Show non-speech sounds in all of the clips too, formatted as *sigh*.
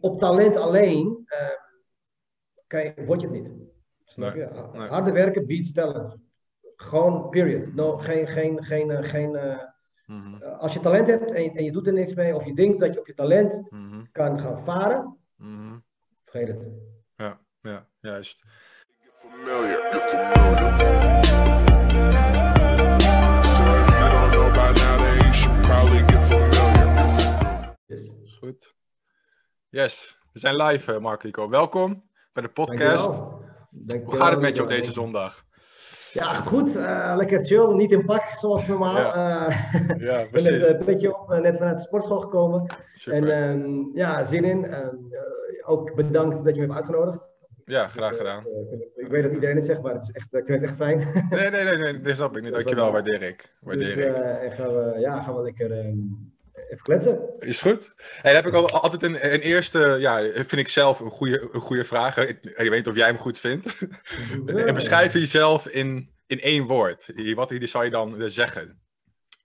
op talent alleen uh, kan je, word je het niet. Snap je? Nee, nee. Harde werken biedt talent. Gewoon, period. No, geen, geen, geen, eh, geen, eh, als je talent hebt en je, en je doet er niks mee, of je denkt dat je op je talent mhm, kan gaan varen, mhm. vergeet het. Ja, ja, juist. familiar. Get familiar. So if you don't know by now, then you should probably get familiar. Yes. Goed. Yes, we zijn live, eh, Marco Rico. Welkom bij de podcast. Dankjewel. Dankjewel. Hoe gaat het met je op deze zondag? Ja, goed. eh, lekker chill. Niet in pak, zoals normaal. Ja. Eh, *laughs* Ja, ik ben net een beetje op, net vanuit de sportschool gekomen. Super. En ehm, ja, zin in. Ook bedankt dat je me hebt uitgenodigd. ja, graag Dus, gedaan. eh, ik weet dat iedereen het zegt, maar het is echt, ik vind het echt fijn. Nee, nee, nee, nee, dat snap ik niet. *laughs* Dankjewel, waardeer ik. Waardeer dus ik. en gaan we, ja, gaan we lekker ehm, even kletsen. Is goed. Dan heb ik al, altijd een, een eerste, ja, vind ik zelf een goede, een goede vraag. Ik, ik weet niet of jij hem goed vindt. Ja. *laughs* Beschrijf jezelf in, in één woord. Wat zou je dan eh, zeggen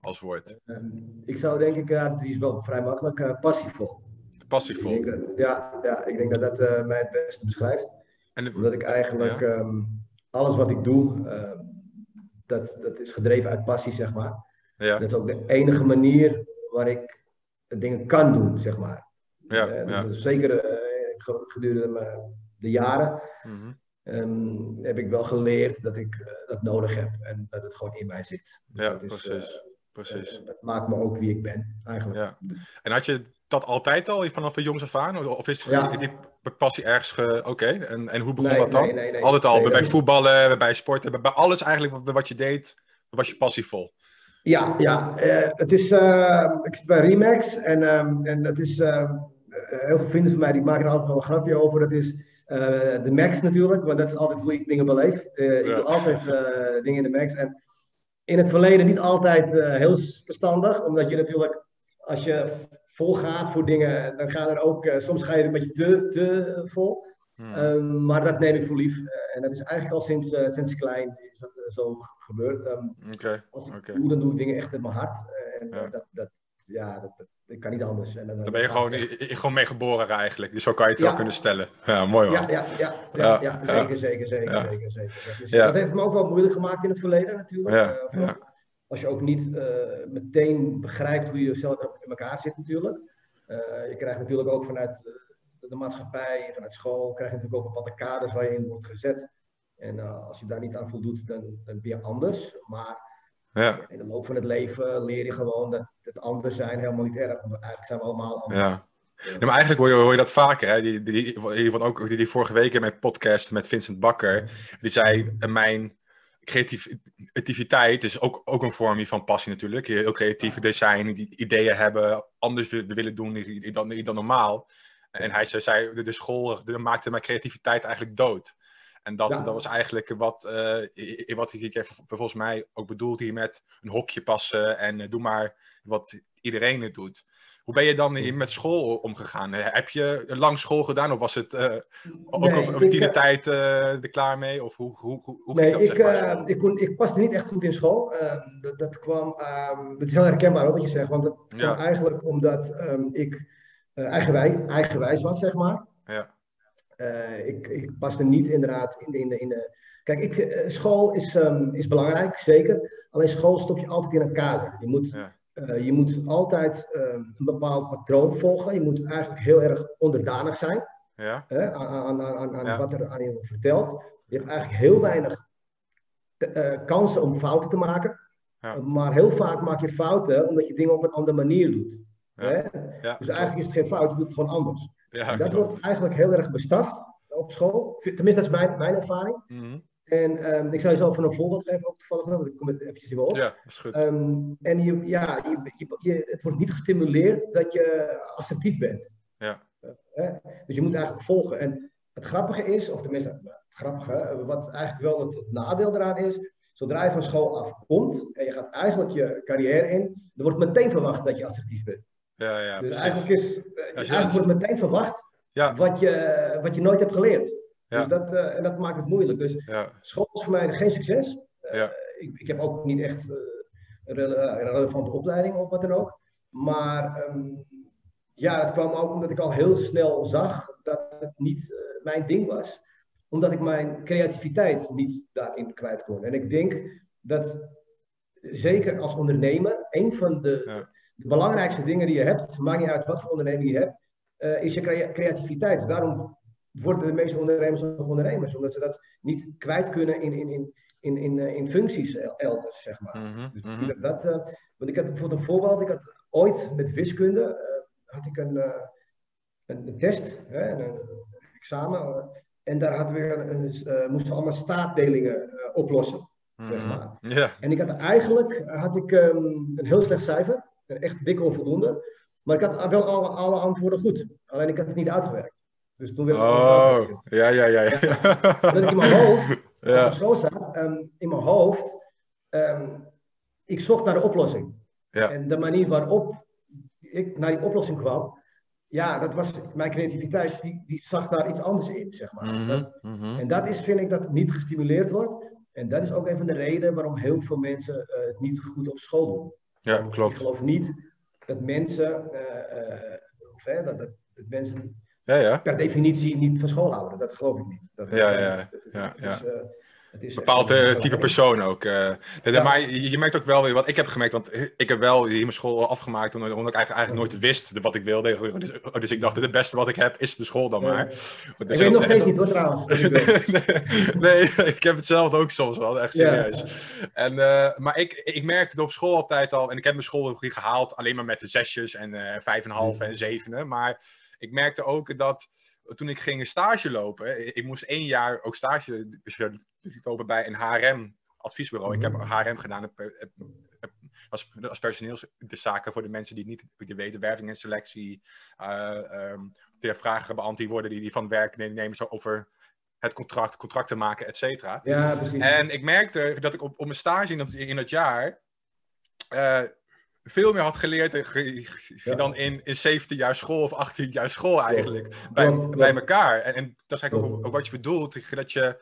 als woord? Ehm, ik zou denk ik, ja, die is wel vrij makkelijk, eh, passievol. Ja, ja, ik denk dat dat eh, mij het beste beschrijft. En, Omdat ik eigenlijk ehm, alles wat ik doe, ehm, dat, dat is gedreven uit passie, zeg maar. ja, Dat is ook de enige manier waar ik dingen kan doen, zeg maar. ja, Eh, ja. dus Zeker eh, ge- gedurende de jaren Mhm. heb ik wel geleerd dat ik eh, dat nodig heb en dat het gewoon in mij zit. Dus Ja, is, precies. precies. dat maakt me ook wie ik ben, eigenlijk. Ja. En had je dat altijd al vanaf de jongs af aan? Of is Ja. die, passie ergens ge... Oké, en, en hoe begon Nee, dat dan? nee, nee, nee. Altijd al, bij voetballen, bij sporten, bij, bij alles eigenlijk wat, wat je deed, was je passievol. Ja, ja. eh, het is, eh, ik zit bij Remax en, ehm, en dat is, ehm, eh, heel veel vrienden van mij die maken er altijd wel een grapje over. Dat is de Max natuurlijk, want dat is altijd hoe ik dingen beleef. Ik doe altijd dingen in de Max. En in het verleden niet altijd heel verstandig, omdat je natuurlijk, als je vol gaat voor dingen, dan gaan er ook, soms ga je er een beetje te, te vol. Hmm. Ehm, maar dat neem ik voor lief. Eh, en dat is eigenlijk al sinds, eh, sinds klein is dat eh, zo gebeurd. Ehm, als ik doe, dan doe ik dingen echt met mijn hart. En Ja. dat, dat, ja, dat, dat, dat kan niet anders. En dan, ben je gewoon, i- gewoon mee geboren eigenlijk. Dus zo kan je het wel kunnen stellen. Ja, mooi man. Ja, ja, ja, ja, Ja, zeker, zeker, zeker, zeker, zeker. Dus. Dat heeft me ook wel moeilijk gemaakt in het verleden natuurlijk. Als je ook niet meteen begrijpt hoe je zelf in elkaar zit natuurlijk. Je krijgt natuurlijk ook vanuit de maatschappij, vanuit school, krijg je natuurlijk ook bepaalde kaders waar je in wordt gezet. En eh, als je daar niet aan voldoet, dan, dan ben je anders. Maar Ja, in de loop van het leven leer je gewoon dat het anders zijn helemaal niet erg. Want eigenlijk zijn we allemaal anders. ja. Maar eigenlijk hoor je, hoor je dat vaker. Hè? Die, die, die, ook, die, die vorige week in mijn podcast met Vincent Bakker. Die zei, eh, mijn creativiteit is ook, ook een vorm van passie natuurlijk. Je heel creatief design, die ideeën hebben, anders willen, willen doen dan, dan normaal. En hij zei, zei de, school de, maakte mijn creativiteit eigenlijk dood. En dat, Ja. dat was eigenlijk wat, i- wat ik volgens mij ook bedoeld hier met een hokje passen en eh, doe maar wat iedereen het doet. Hoe ben je dan met school omgegaan? Eh, Heb je lang school gedaan of was het ook Nee, op, op tijd er klaar mee? Of hoe, hoe, hoe, hoe Nee, ging dat ik, zeg maar? ik, kon, ik paste niet echt goed in school. Ehm, dat, dat kwam, ehm, dat is heel herkenbaar wat je zegt. Want dat kwam eigenlijk omdat ehm, ik eigenwij, eigenwijs was, zeg maar. Ja. Eh, ik, ik paste niet inderdaad in de... In de, in de... Kijk, ik, eh, school is, ehm, is belangrijk, zeker. Alleen school stop je altijd in een kader. Je moet, Ja. eh, je moet altijd ehm, een bepaald patroon volgen. Je moet eigenlijk heel erg onderdanig zijn Ja? hè, aan, aan, aan, aan, Ja. wat er aan je wordt verteld. Je hebt eigenlijk heel weinig te- eh, kansen om fouten te maken. Ja. Maar heel vaak maak je fouten omdat je dingen op een andere manier doet. Ja. Hè? Ja, Dus eigenlijk is het geen fout, je doet het gewoon anders. En dat wordt eigenlijk heel erg bestraft op school. Tenminste, dat is mijn, mijn ervaring. Mhm. En ehm, ik zal je zo van een voorbeeld geven, ook toevallig, want ik kom het eventjes me op. Ja, is goed. Ehm, en je, ja, je, je, je- het wordt niet gestimuleerd dat je assertief bent. Ja. Hè? Dus je moet eigenlijk volgen. En het grappige is, of tenminste, het grappige, wat eigenlijk wel het, het nadeel eraan is, zodra je van school afkomt en je gaat eigenlijk je carrière in, dan wordt meteen verwacht dat je assertief bent. Ja, ja, dus precies. eigenlijk, is, eh, eigenlijk wordt meteen verwacht Ja, wat je, wat je nooit hebt geleerd. Ja. Dus dat, eh, en dat maakt het moeilijk. Dus ja, school is voor mij geen succes. Eh, ik, ik heb ook niet echt een rele- relevante opleiding of wat dan ook. Maar ehm, ja, dat kwam ook omdat ik al heel snel zag dat het niet mijn ding was. Omdat ik mijn creativiteit niet daarin kwijt kon. En ik denk dat, zeker als ondernemer, een van de. De belangrijkste dingen die je hebt, maakt niet uit wat voor onderneming je hebt, eh, is je crea- creativiteit. Daarom worden de meeste ondernemers ook ondernemers, omdat ze dat niet kwijt kunnen in, in, in, in, in, eh, in functies el- elders, zeg maar. Mhm, Dus mhm. dat, eh, want ik had bijvoorbeeld een voorbeeld, ik had ooit met wiskunde, had ik een, een, test, hè, een, een examen, en daar hadden we een, moesten we allemaal staatdelingen oplossen. zeg Mhm. maar. En ik had eigenlijk had ik, ehm, een heel slecht cijfer, echt dik onvoldoende, maar ik had wel alle, alle antwoorden goed, alleen ik had het niet uitgewerkt. Dus toen werd het oh, ja, ja, ja. ja. Dat ik in mijn hoofd *laughs* als ik ja. school zat, ehm, in mijn hoofd, ehm, ik zocht naar de oplossing. Ja. En de manier waarop ik naar die oplossing kwam, ja, dat was mijn creativiteit, die, die zag daar iets anders in, zeg maar. Mhm, mhm. en dat is, vind ik, dat niet gestimuleerd wordt. En dat is ook een van de redenen waarom heel veel mensen eh, het niet goed op school doen. Ja, Ik klopt. geloof niet dat mensen, eh, eh, of, hè, dat, dat, dat mensen Ja, ja. per definitie niet van school houden. Dat geloof ik niet. Dat, Ja, dat- ja, het- het- ja, het eh, is bepaald een eh, type persoon ook. eh. Ja. Maar je, je merkt ook wel weer wat ik heb gemerkt. Want ik heb wel hier mijn school afgemaakt. Omdat ik eigenlijk, eigenlijk nooit wist wat ik wilde. Dus, dus ik dacht, het beste wat ik heb is de school dan maar. Ik Dus weet nog steeds niet hoor trouwens. ik *laughs* nee, ik heb het zelf ook soms wel, echt Ja. serieus. En, eh, maar ik, ik merkte het op school altijd al, en ik heb mijn school gehaald alleen maar met de zesjes en eh vijf en een half en zevenen. Maar ik merkte ook dat toen ik ging stage lopen, ik moest één jaar ook stage lopen bij een HRM adviesbureau. Ik heb HRM gedaan heb- heb- als, als personeelszaken voor de mensen die het niet weten, werving en selectie, eh ehm, de vragen beantwoord worden die, die van werknemers over het contract, contracten maken, et cetera. Ja, precies. En ik merkte dat ik op, op mijn stage in dat, in dat jaar eh, veel meer had geleerd Ja. dan in, in 17 jaar school of 18 jaar school eigenlijk. Bij, bij elkaar. En, en dat is eigenlijk ook, wat je bedoelt. Dat je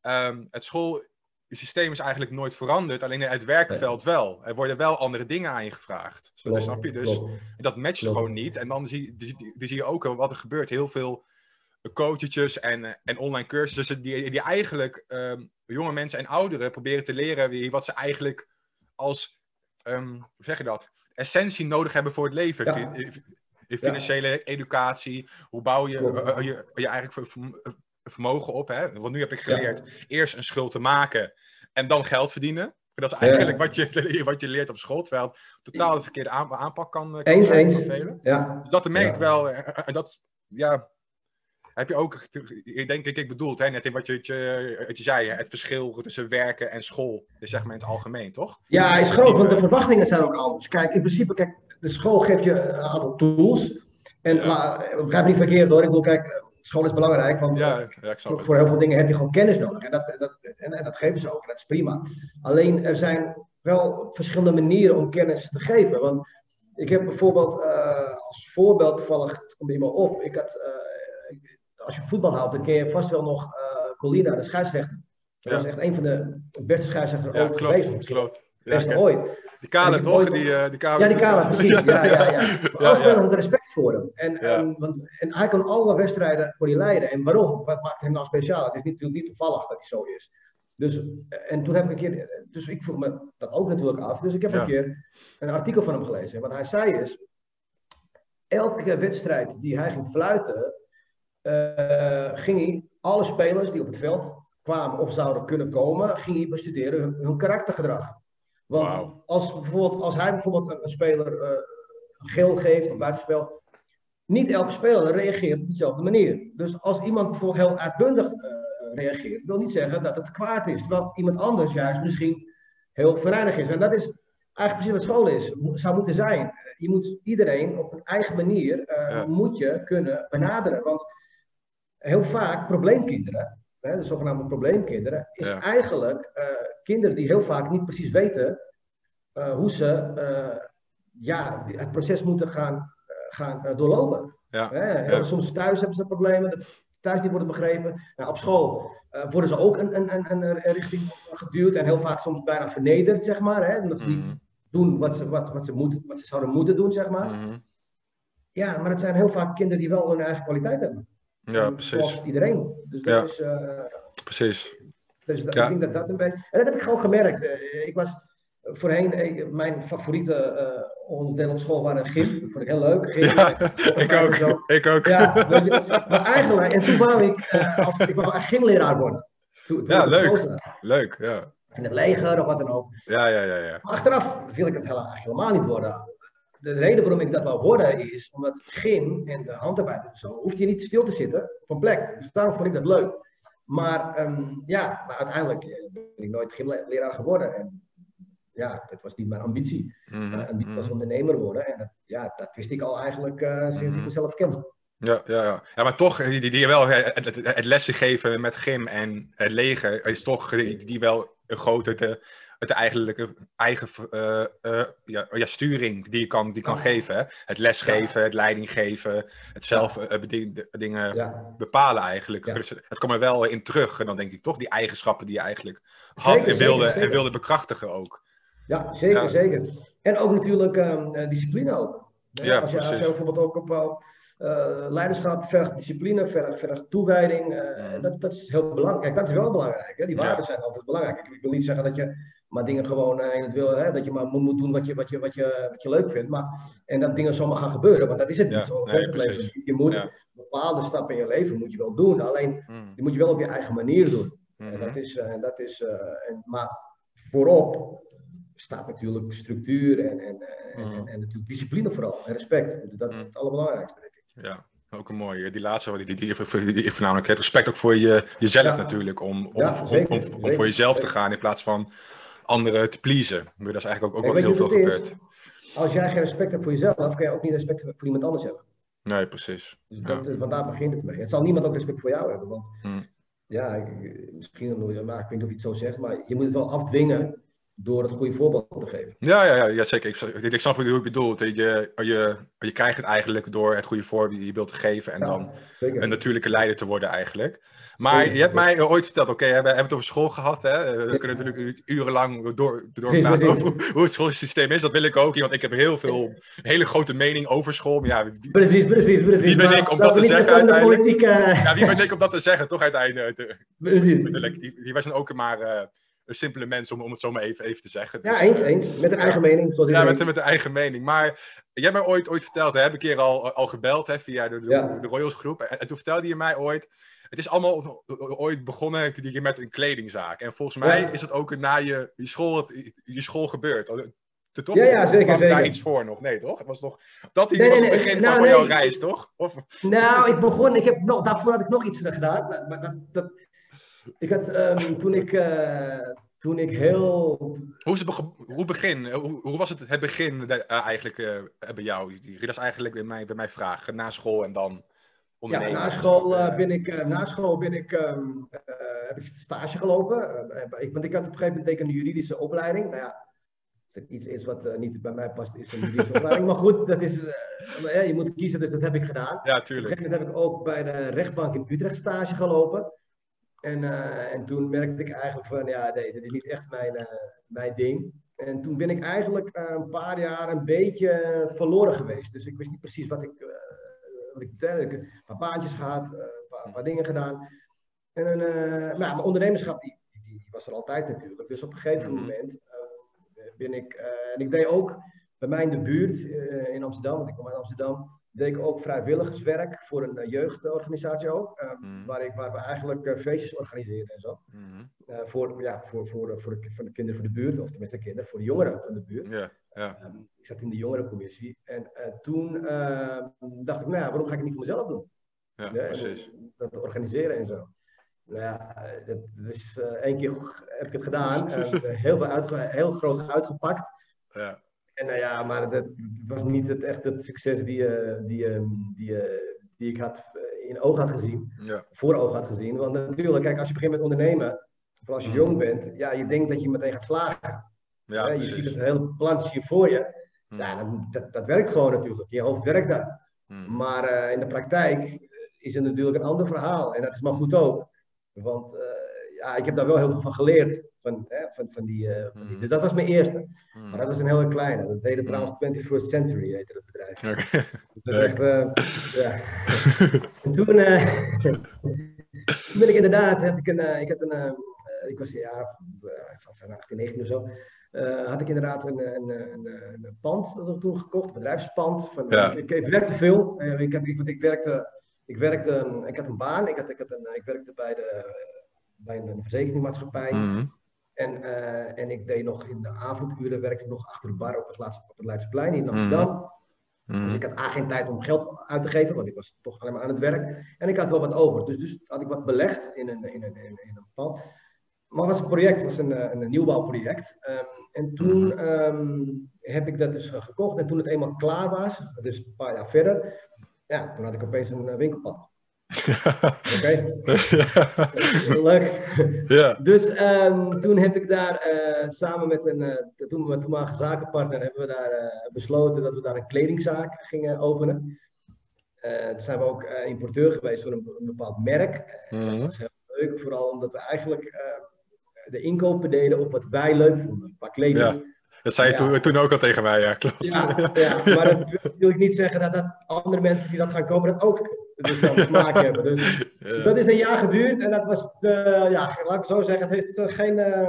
ehm, het schoolsysteem is eigenlijk nooit veranderd. Alleen het werkveld wel. Er worden wel andere dingen aan je gevraagd. Zo, Klopt, snap je? Dus dat matcht gewoon niet. En dan zie, die, zie je ook wat er gebeurt. Heel veel coaches en, en online cursussen die, die eigenlijk ehm, jonge mensen en ouderen proberen te leren wie, wat ze eigenlijk als, ehm, hoe zeg je dat, essentie nodig hebben voor het leven. Ja. Eh, eh, financiële educatie, hoe bouw je eh, je, je eigenlijk ver- verm- vermogen op. Hè? Want nu heb ik geleerd eerst een schuld te maken en dan geld verdienen. Dat is eigenlijk wat, je, *laughs* wat je leert op school, terwijl het totaal de verkeerde aan- aanpak kan, kan Eens, eens. Ja, Dus dat merk ik wel. En dat, ja, heb je ook, ik denk ik, ik bedoeld, hè, net in wat je, wat je, zei, het verschil tussen werken en school, is zeg maar in het algemeen, toch? ja, is groot, want de verwachtingen zijn ook anders. Kijk, in principe, kijk, de school geeft je een aantal tools. En Ja. begrijp niet verkeerd hoor. Ik bedoel, kijk, school is belangrijk, want Ja, ja voor, het. voor heel veel dingen heb je gewoon kennis nodig. En dat, dat, en, en dat geven ze ook, en dat is prima. Alleen er zijn wel verschillende manieren om kennis te geven. Want ik heb bijvoorbeeld, eh, als voorbeeld toevallig, het komt iemand op. Ik had, eh, als je voetbal houdt, dan ken je vast wel nog eh Colina, de scheidsrechter. Dat Ja. was echt een van de beste scheidsrechters Ja, ooit geweest. klopt. Ja, ooit. die kale toch? ooit- Die, eh, die kale, Ja, die Kala, precies. Ja, ja, ja. *laughs* Maar Ja, ja. hadden respect voor hem. En, Ja. en, want, en hij kon alle wedstrijden voor die leiden. En waarom? Wat maakt hem nou speciaal? Het is niet, niet toevallig dat hij zo is. Dus, en toen heb ik een keer, dus ik vroeg me dat ook natuurlijk af. Dus ik heb Ja. een keer een artikel van hem gelezen. En wat hij zei is, elke wedstrijd die hij ging fluiten, eh, ging hij alle spelers die op het veld kwamen of zouden kunnen komen, ging hij bestuderen hun, hun karaktergedrag. Want als, bijvoorbeeld, als hij bijvoorbeeld een, een speler eh, een geel geeft, een buitenspel, niet elke speler reageert op dezelfde manier. Dus als iemand bijvoorbeeld heel uitbundig eh, reageert, wil niet zeggen dat het kwaad is, terwijl iemand anders juist misschien heel venijnig is. En dat is eigenlijk precies wat school is, mo- zou moeten zijn. Je moet iedereen op een eigen manier eh, Ja. moet je kunnen benaderen. Want heel vaak probleemkinderen, hè, de zogenaamde probleemkinderen, is Ja. eigenlijk eh, kinderen die heel vaak niet precies weten eh, hoe ze eh, ja, het proces moeten gaan, gaan doorlopen. Ja, Hè. Soms thuis hebben ze problemen, dat thuis niet worden begrepen. Nou, op school worden ze ook een, een, een, een, een richting geduwd en heel vaak soms bijna vernederd, zeg maar. Hè, omdat ze niet Mhm, doen wat ze, wat, wat, ze moeten, wat ze zouden moeten doen, zeg maar. mhm. ja, maar het zijn heel vaak kinderen die wel hun eigen kwaliteit hebben. Ja, precies. Zoals iedereen. Dus dat Ja. is... eh, Precies. dus dat, Ja. ik denk dat dat een beetje... En dat heb ik gewoon gemerkt. Eh, Ik was voorheen... eh, Mijn favoriete eh onderdeel op school waren gym. Dat vond ik heel leuk. Gym, *laughs* Ja, ik zo. ook. Ik ook. Ja, maar eigenlijk... En toen wou ik... als, ik wou gymleraar worden. Toen, toen Ja, leuk. Leuk, ja. In het leger of wat dan ook. Ja, ja, ja, ja. Maar achteraf wil ik het helemaal niet worden. De reden waarom ik dat wou worden is omdat gym en de handarbeid en zo, hoeft je niet stil te zitten op een plek. Dus daarom vond ik dat leuk. Maar ehm, ja, maar uiteindelijk eh, ben ik nooit gymleraar geworden. En ja, dat was niet mijn ambitie. Mhm, Mijn ambitie was mhm. ondernemer worden. En dat, ja, dat wist ik al eigenlijk eh, sinds ik Mhm. mezelf ken. Ja, ja, ja. ja, maar toch, die, die, die wel, het, het, het lessen geven met gym en het leger is toch die, die wel een grote, het, het eigenlijke eigen eh, eh, ja, ja, sturing die je kan, die kan Ja. geven. Hè? Het lesgeven, het leiding geven, het zelf eh, beding- de- dingen bepalen eigenlijk. Dus het komt er wel in terug en dan denk ik toch die eigenschappen die je eigenlijk had Zeker, en, wilde, zeker, en wilde bekrachtigen ook. ja zeker, zeker. En ook natuurlijk ehm, eh, discipline ook. Ja, als, je, als je precies. bijvoorbeeld ook op leiderschap vergt discipline, vergt, vergt toewijding. Mhm. dat, dat is heel belangrijk. Kijk, dat is wel belangrijk. Hè? Die waarden zijn altijd belangrijk. Ik wil niet zeggen dat je maar dingen gewoon eh, in het wil, hè, dat je maar moet, moet doen wat je, wat, je, wat, je, wat je leuk vindt. Maar, en dat dingen zomaar gaan gebeuren, want dat is het Ja, niet zo. nee, het. Je moet Ja. bepaalde stappen in je leven moet je wel doen. Alleen Mhm, die moet je wel op je eigen manier doen. En mhm. dat is, eh, dat is, eh, en, maar voorop staat natuurlijk structuur en, en, eh, en, Mhm. en, en natuurlijk discipline vooral. En respect. Dat is het allerbelangrijkste, denk ik. Ja, ook een mooie. Die laatste, die, die, die, die, die voornamelijk het respect ook voor je, jezelf Ja. natuurlijk. Om, om, Ja, om, zeker, om, voor jezelf te gaan in plaats van anderen te pleasen. Dat is eigenlijk ook, ook wat heel veel is? gebeurt. Als jij geen respect hebt voor jezelf, kan je ook niet respect voor iemand anders hebben. Nee, precies. Dus Ja. dat, is- want daar begint het mee. Het zal niemand ook respect voor jou hebben. Want Hmm. ja, ik- misschien, maar ik weet niet of je het zo zegt, maar je moet het wel afdwingen door het goede voorbeeld te geven. Ja, ja, ja, ja zeker. Ik, ik, ik snap hoe je bedoelt. Je, je, je krijgt het eigenlijk door het goede voorbeeld die je wilt geven en Ja, dan Zeker. een natuurlijke leider te worden eigenlijk. Maar Zeker. je hebt mij ooit verteld, oké, we hebben het over school gehad. Hè? We kunnen natuurlijk urenlang door, doorpraten Precies, over hoe- hoe het schoolsysteem is. Dat wil ik ook, want ik heb heel veel, hele grote mening over school. Maar ja, wie, Precies, precies, precies. Wie ben ik om dat te zeggen in de uiteindelijk? politiek, ja, wie ben ik om dat te zeggen, toch uiteindelijk. De- precies. Die, die wij zijn ook maar eh, een simpele mens, om, om het zo maar even, even te zeggen. Ja, Dus, eens, eh, eens. Met een eigen mening, zoals Ja, met, met de eigen mening. Maar jij hebt mij ooit, ooit verteld, hè, heb ik een keer al, al gebeld hè, via de, de, Ja. de Royals groep. En, en toen vertelde je mij ooit, het is allemaal ooit begonnen met een kledingzaak. En volgens mij Ja. is het ook na je, je, school, je school gebeurd. De, toch? Ja, ja, zeker, kwam daar zeker. iets voor nog? Nee, toch? Het was toch, dat hier Nee, was nee, het nee. begin Nou, van, jouw reis, toch? Of, Nou, ik begon, ik heb nog, daarvoor had ik nog iets gedaan. Maar, maar dat, dat, ik had, ehm, toen ik, eh, toen ik heel, hoe, is het hoe, begin, hoe, hoe was het, het begin eh, eigenlijk eh, bij jou? Dat is eigenlijk bij mij, bij mij vraag. Na school en dan ja, na school ben ik, na school ben ik, heb ik stage gelopen. Ik, want ik had op een gegeven moment een juridische opleiding. Nou ja, als er iets is wat niet bij mij past, is een juridische *laughs* opleiding. Maar goed, dat is, je moet kiezen, dus dat heb ik gedaan. Ja, Op een tuurlijk. gegeven moment heb ik ook bij de rechtbank in Utrecht stage gelopen. En, eh, en toen merkte ik eigenlijk van, ja, nee, dit is niet echt mijn, eh, mijn ding. En toen ben ik eigenlijk eh, een paar jaar een beetje verloren geweest. Dus ik wist niet precies wat ik, wat ik. Ik heb een paar baantjes gehad, eh, een paar, een paar dingen gedaan. En maar ja, mijn ondernemerschap, die, die, die was er altijd natuurlijk. Dus op een gegeven Mhm. moment ben ik, en ik deed ook bij mij in de buurt in Amsterdam, want ik kom uit Amsterdam, deed ik ook vrijwilligerswerk voor een eh, jeugdorganisatie ook. eh, Mhm. waar, ik, waar we eigenlijk eh, feestjes organiseren en zo. Mhm. Eh, voor, ja, voor, voor, voor, de, voor de kinderen van de buurt, of tenminste de kinderen, voor de jongeren van de buurt. Ehm, ik zat in de jongerencommissie en toen eh, dacht ik, nou ja, waarom ga ik het niet voor mezelf doen? ja, precies. Dat organiseren en zo. Nou ja, dat, dat is één keer heb ik het gedaan. *laughs* heel, veel uitge, heel groot uitgepakt. Ja, En nou ja, maar dat was niet het, echt het succes die, eh, die, eh, die, eh, die ik had in oog had gezien. ja, Voor oog had gezien. Want natuurlijk, kijk, als je begint met ondernemen, vooral als je jong bent, ja, je denkt dat je meteen gaat slagen. ja, je ziet het hele plantje voor je. Mhm. Ja, dat, dat werkt gewoon natuurlijk. In je hoofd werkt dat. Mhm. Maar in de praktijk is het natuurlijk een ander verhaal. En dat is maar goed ook. Want ja, ik heb daar wel heel veel van geleerd. Van, hè, van, van die, van die, Mhm. dus dat was mijn eerste. Hmm. Maar dat was een hele kleine. Dat heette Mhm. trouwens 21st Century, heette dat bedrijf. Oké. Dat echt, *laughs* ja. En toen, eh, *laughs* toen ben ik inderdaad, had ik, een, ik, had een, eh, eh, ik was ja, uh, ik zal het zijn 18, 19 of zo, had ik inderdaad een, een, een, een, een pand dat ik toen gekocht, een bedrijfspand. Van, Ja. ik, ik werkte veel, ik, heb, ik, want ik werkte, ik werkte, een- ik had een baan, ik, had, ik, had een, ik werkte bij, de, bij een verzekeringsmaatschappij. Mhm. En, eh, en ik deed nog in de avonduren, werkte ik nog achter de bar op het, laatste, op het Leidseplein in Mhm. Amsterdam. Dus Mhm. ik had A geen tijd om geld uit te geven, want ik was toch alleen maar aan het werk. En ik had wel wat over. Dus, dus had ik wat belegd in een, in een, in, in een pand. Maar het was een project, het was een, eh, een nieuwbouwproject. Ehm, en toen Mhm. ehm, heb ik dat dus eh, gekocht. En toen het eenmaal klaar was, dus een paar jaar verder, ja, toen had ik opeens een winkelpand. Oké, *laughs* leuk. ja. Dus ehm, toen heb ik daar eh, samen met een de toen, mijn toenmalige zakenpartner hebben we daar eh, besloten dat we daar een kledingzaak gingen openen. Toen zijn we ook importeur geweest voor een, een bepaald merk. Mhm. Dat was heel leuk, vooral omdat we eigenlijk de inkopen deden op wat wij leuk vonden, qua kleding. Ja. Dat zei je Ja. toen, toen ook al tegen mij, ja, klopt. Ja, ja, *laughs* maar dat wil ik niet zeggen dat, dat andere mensen die dat gaan kopen dat ook dezelfde smaak hebben. Dus *laughs* Ja. dat is een jaar geduurd en dat was, de, ja, laat ik zo zeggen, het heeft eh, geen, eh,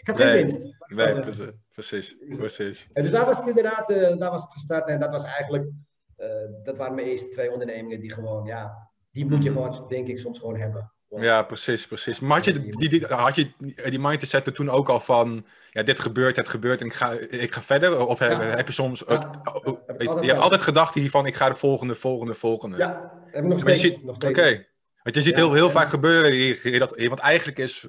ik had geen winst. Nee, precies. Precies. precies. En dus daar was het inderdaad, eh, daar was het gestart en dat was eigenlijk, eh, dat waren mijn eerste twee ondernemingen die gewoon, ja, die moet je gewoon, denk ik, soms gewoon hebben. Ja, precies, precies. Maar had je die, die, had je die mindset er toen ook al van, ja, dit gebeurt, het gebeurt en ik ga, ik ga verder? Of heb, Ja. heb je soms, Ja, het- heb je hebt altijd gedacht hiervan, ik ga de volgende, volgende, volgende. Ja, heb nog steeds. oké. Want je ziet heel, heel vaak gebeuren dat, want eigenlijk is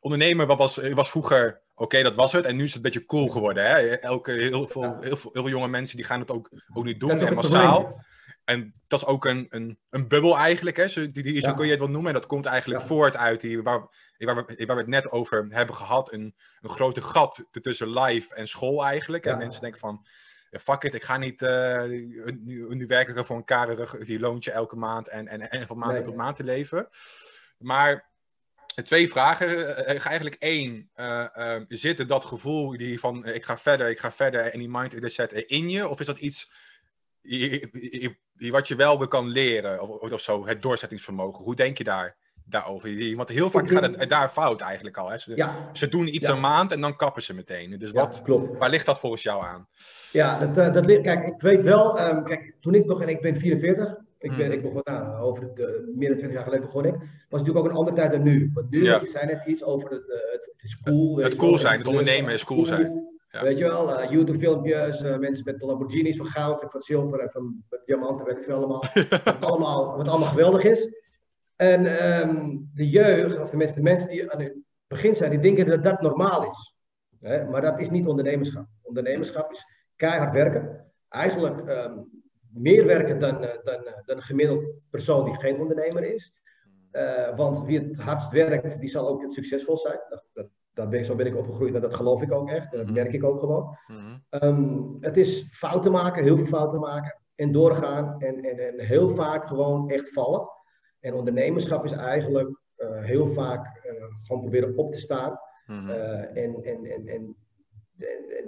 ondernemen wat was, was vroeger, oké, dat was het. En nu is het een beetje cool geworden. Hè? Elke, heel, veel, Ja. heel, veel, heel jonge mensen die gaan het ook, ook nu doen en massaal. probleem. En dat is ook een, een, een bubbel eigenlijk, hè? Zo, die, die, zo Ja. kun je het wel noemen. En dat komt eigenlijk Ja. voort uit die, waar, waar, we, waar we het net over hebben gehad. Een, een grote gat tussen live en school eigenlijk. En mensen denken van, ja, fuck it, ik ga niet eh, nu, nu werken voor een karig die loontje elke maand en, en, en van maand Nee. tot maand te leven. Maar twee vragen. Eh, eigenlijk één, eh, eh, zit er dat gevoel die van eh, ik ga verder, ik ga verder en die mind set in je? Of is dat iets wat je wel kan leren of, of zo, het doorzettingsvermogen? Hoe denk je daar, daarover? Want heel vaak gaat het daar fout eigenlijk al. Hè? Ze, Ja, ze doen iets Ja. een maand en dan kappen ze meteen. Dus ja, wat, klopt. waar ligt dat volgens jou aan? Ja, dat, eh, dat ligt, kijk, ik weet wel, ehm, kijk, toen ik begon, ik ben 44, ik, ben, Mhm. ik begon, nou, over de, meer dan 20 jaar geleden begon ik, was natuurlijk ook een andere tijd dan nu. Want nu, Ja. zei net iets over het, eh, het, het is cool. Het cool wel, zijn, het ondernemen is cool zijn. Ja. Weet je wel, eh, YouTube-filmpjes, mensen met Lamborghinis van goud en van zilver en van diamanten, weet ik veel allemaal. *laughs* wat, allemaal wat allemaal geweldig is. En ehm, de jeugd, of tenminste de mensen die aan het begin zijn, die denken dat dat normaal is. Hè? Maar dat is niet ondernemerschap. Ondernemerschap is keihard werken. Eigenlijk ehm, meer werken dan, eh, dan, eh, dan een gemiddeld persoon die geen ondernemer is. Eh, want wie het hardst werkt, die zal ook succesvol zijn. Dat, dat, dat ben, zo ben ik opgegroeid en dat geloof ik ook echt. Dat Mhm. merk ik ook gewoon. Mhm. Ehm, het is fouten maken, heel veel fouten maken en doorgaan en, en, en heel vaak gewoon echt vallen. En ondernemerschap is eigenlijk eh, heel vaak eh, gewoon proberen op te staan. Mhm. Eh, en, en, en, en,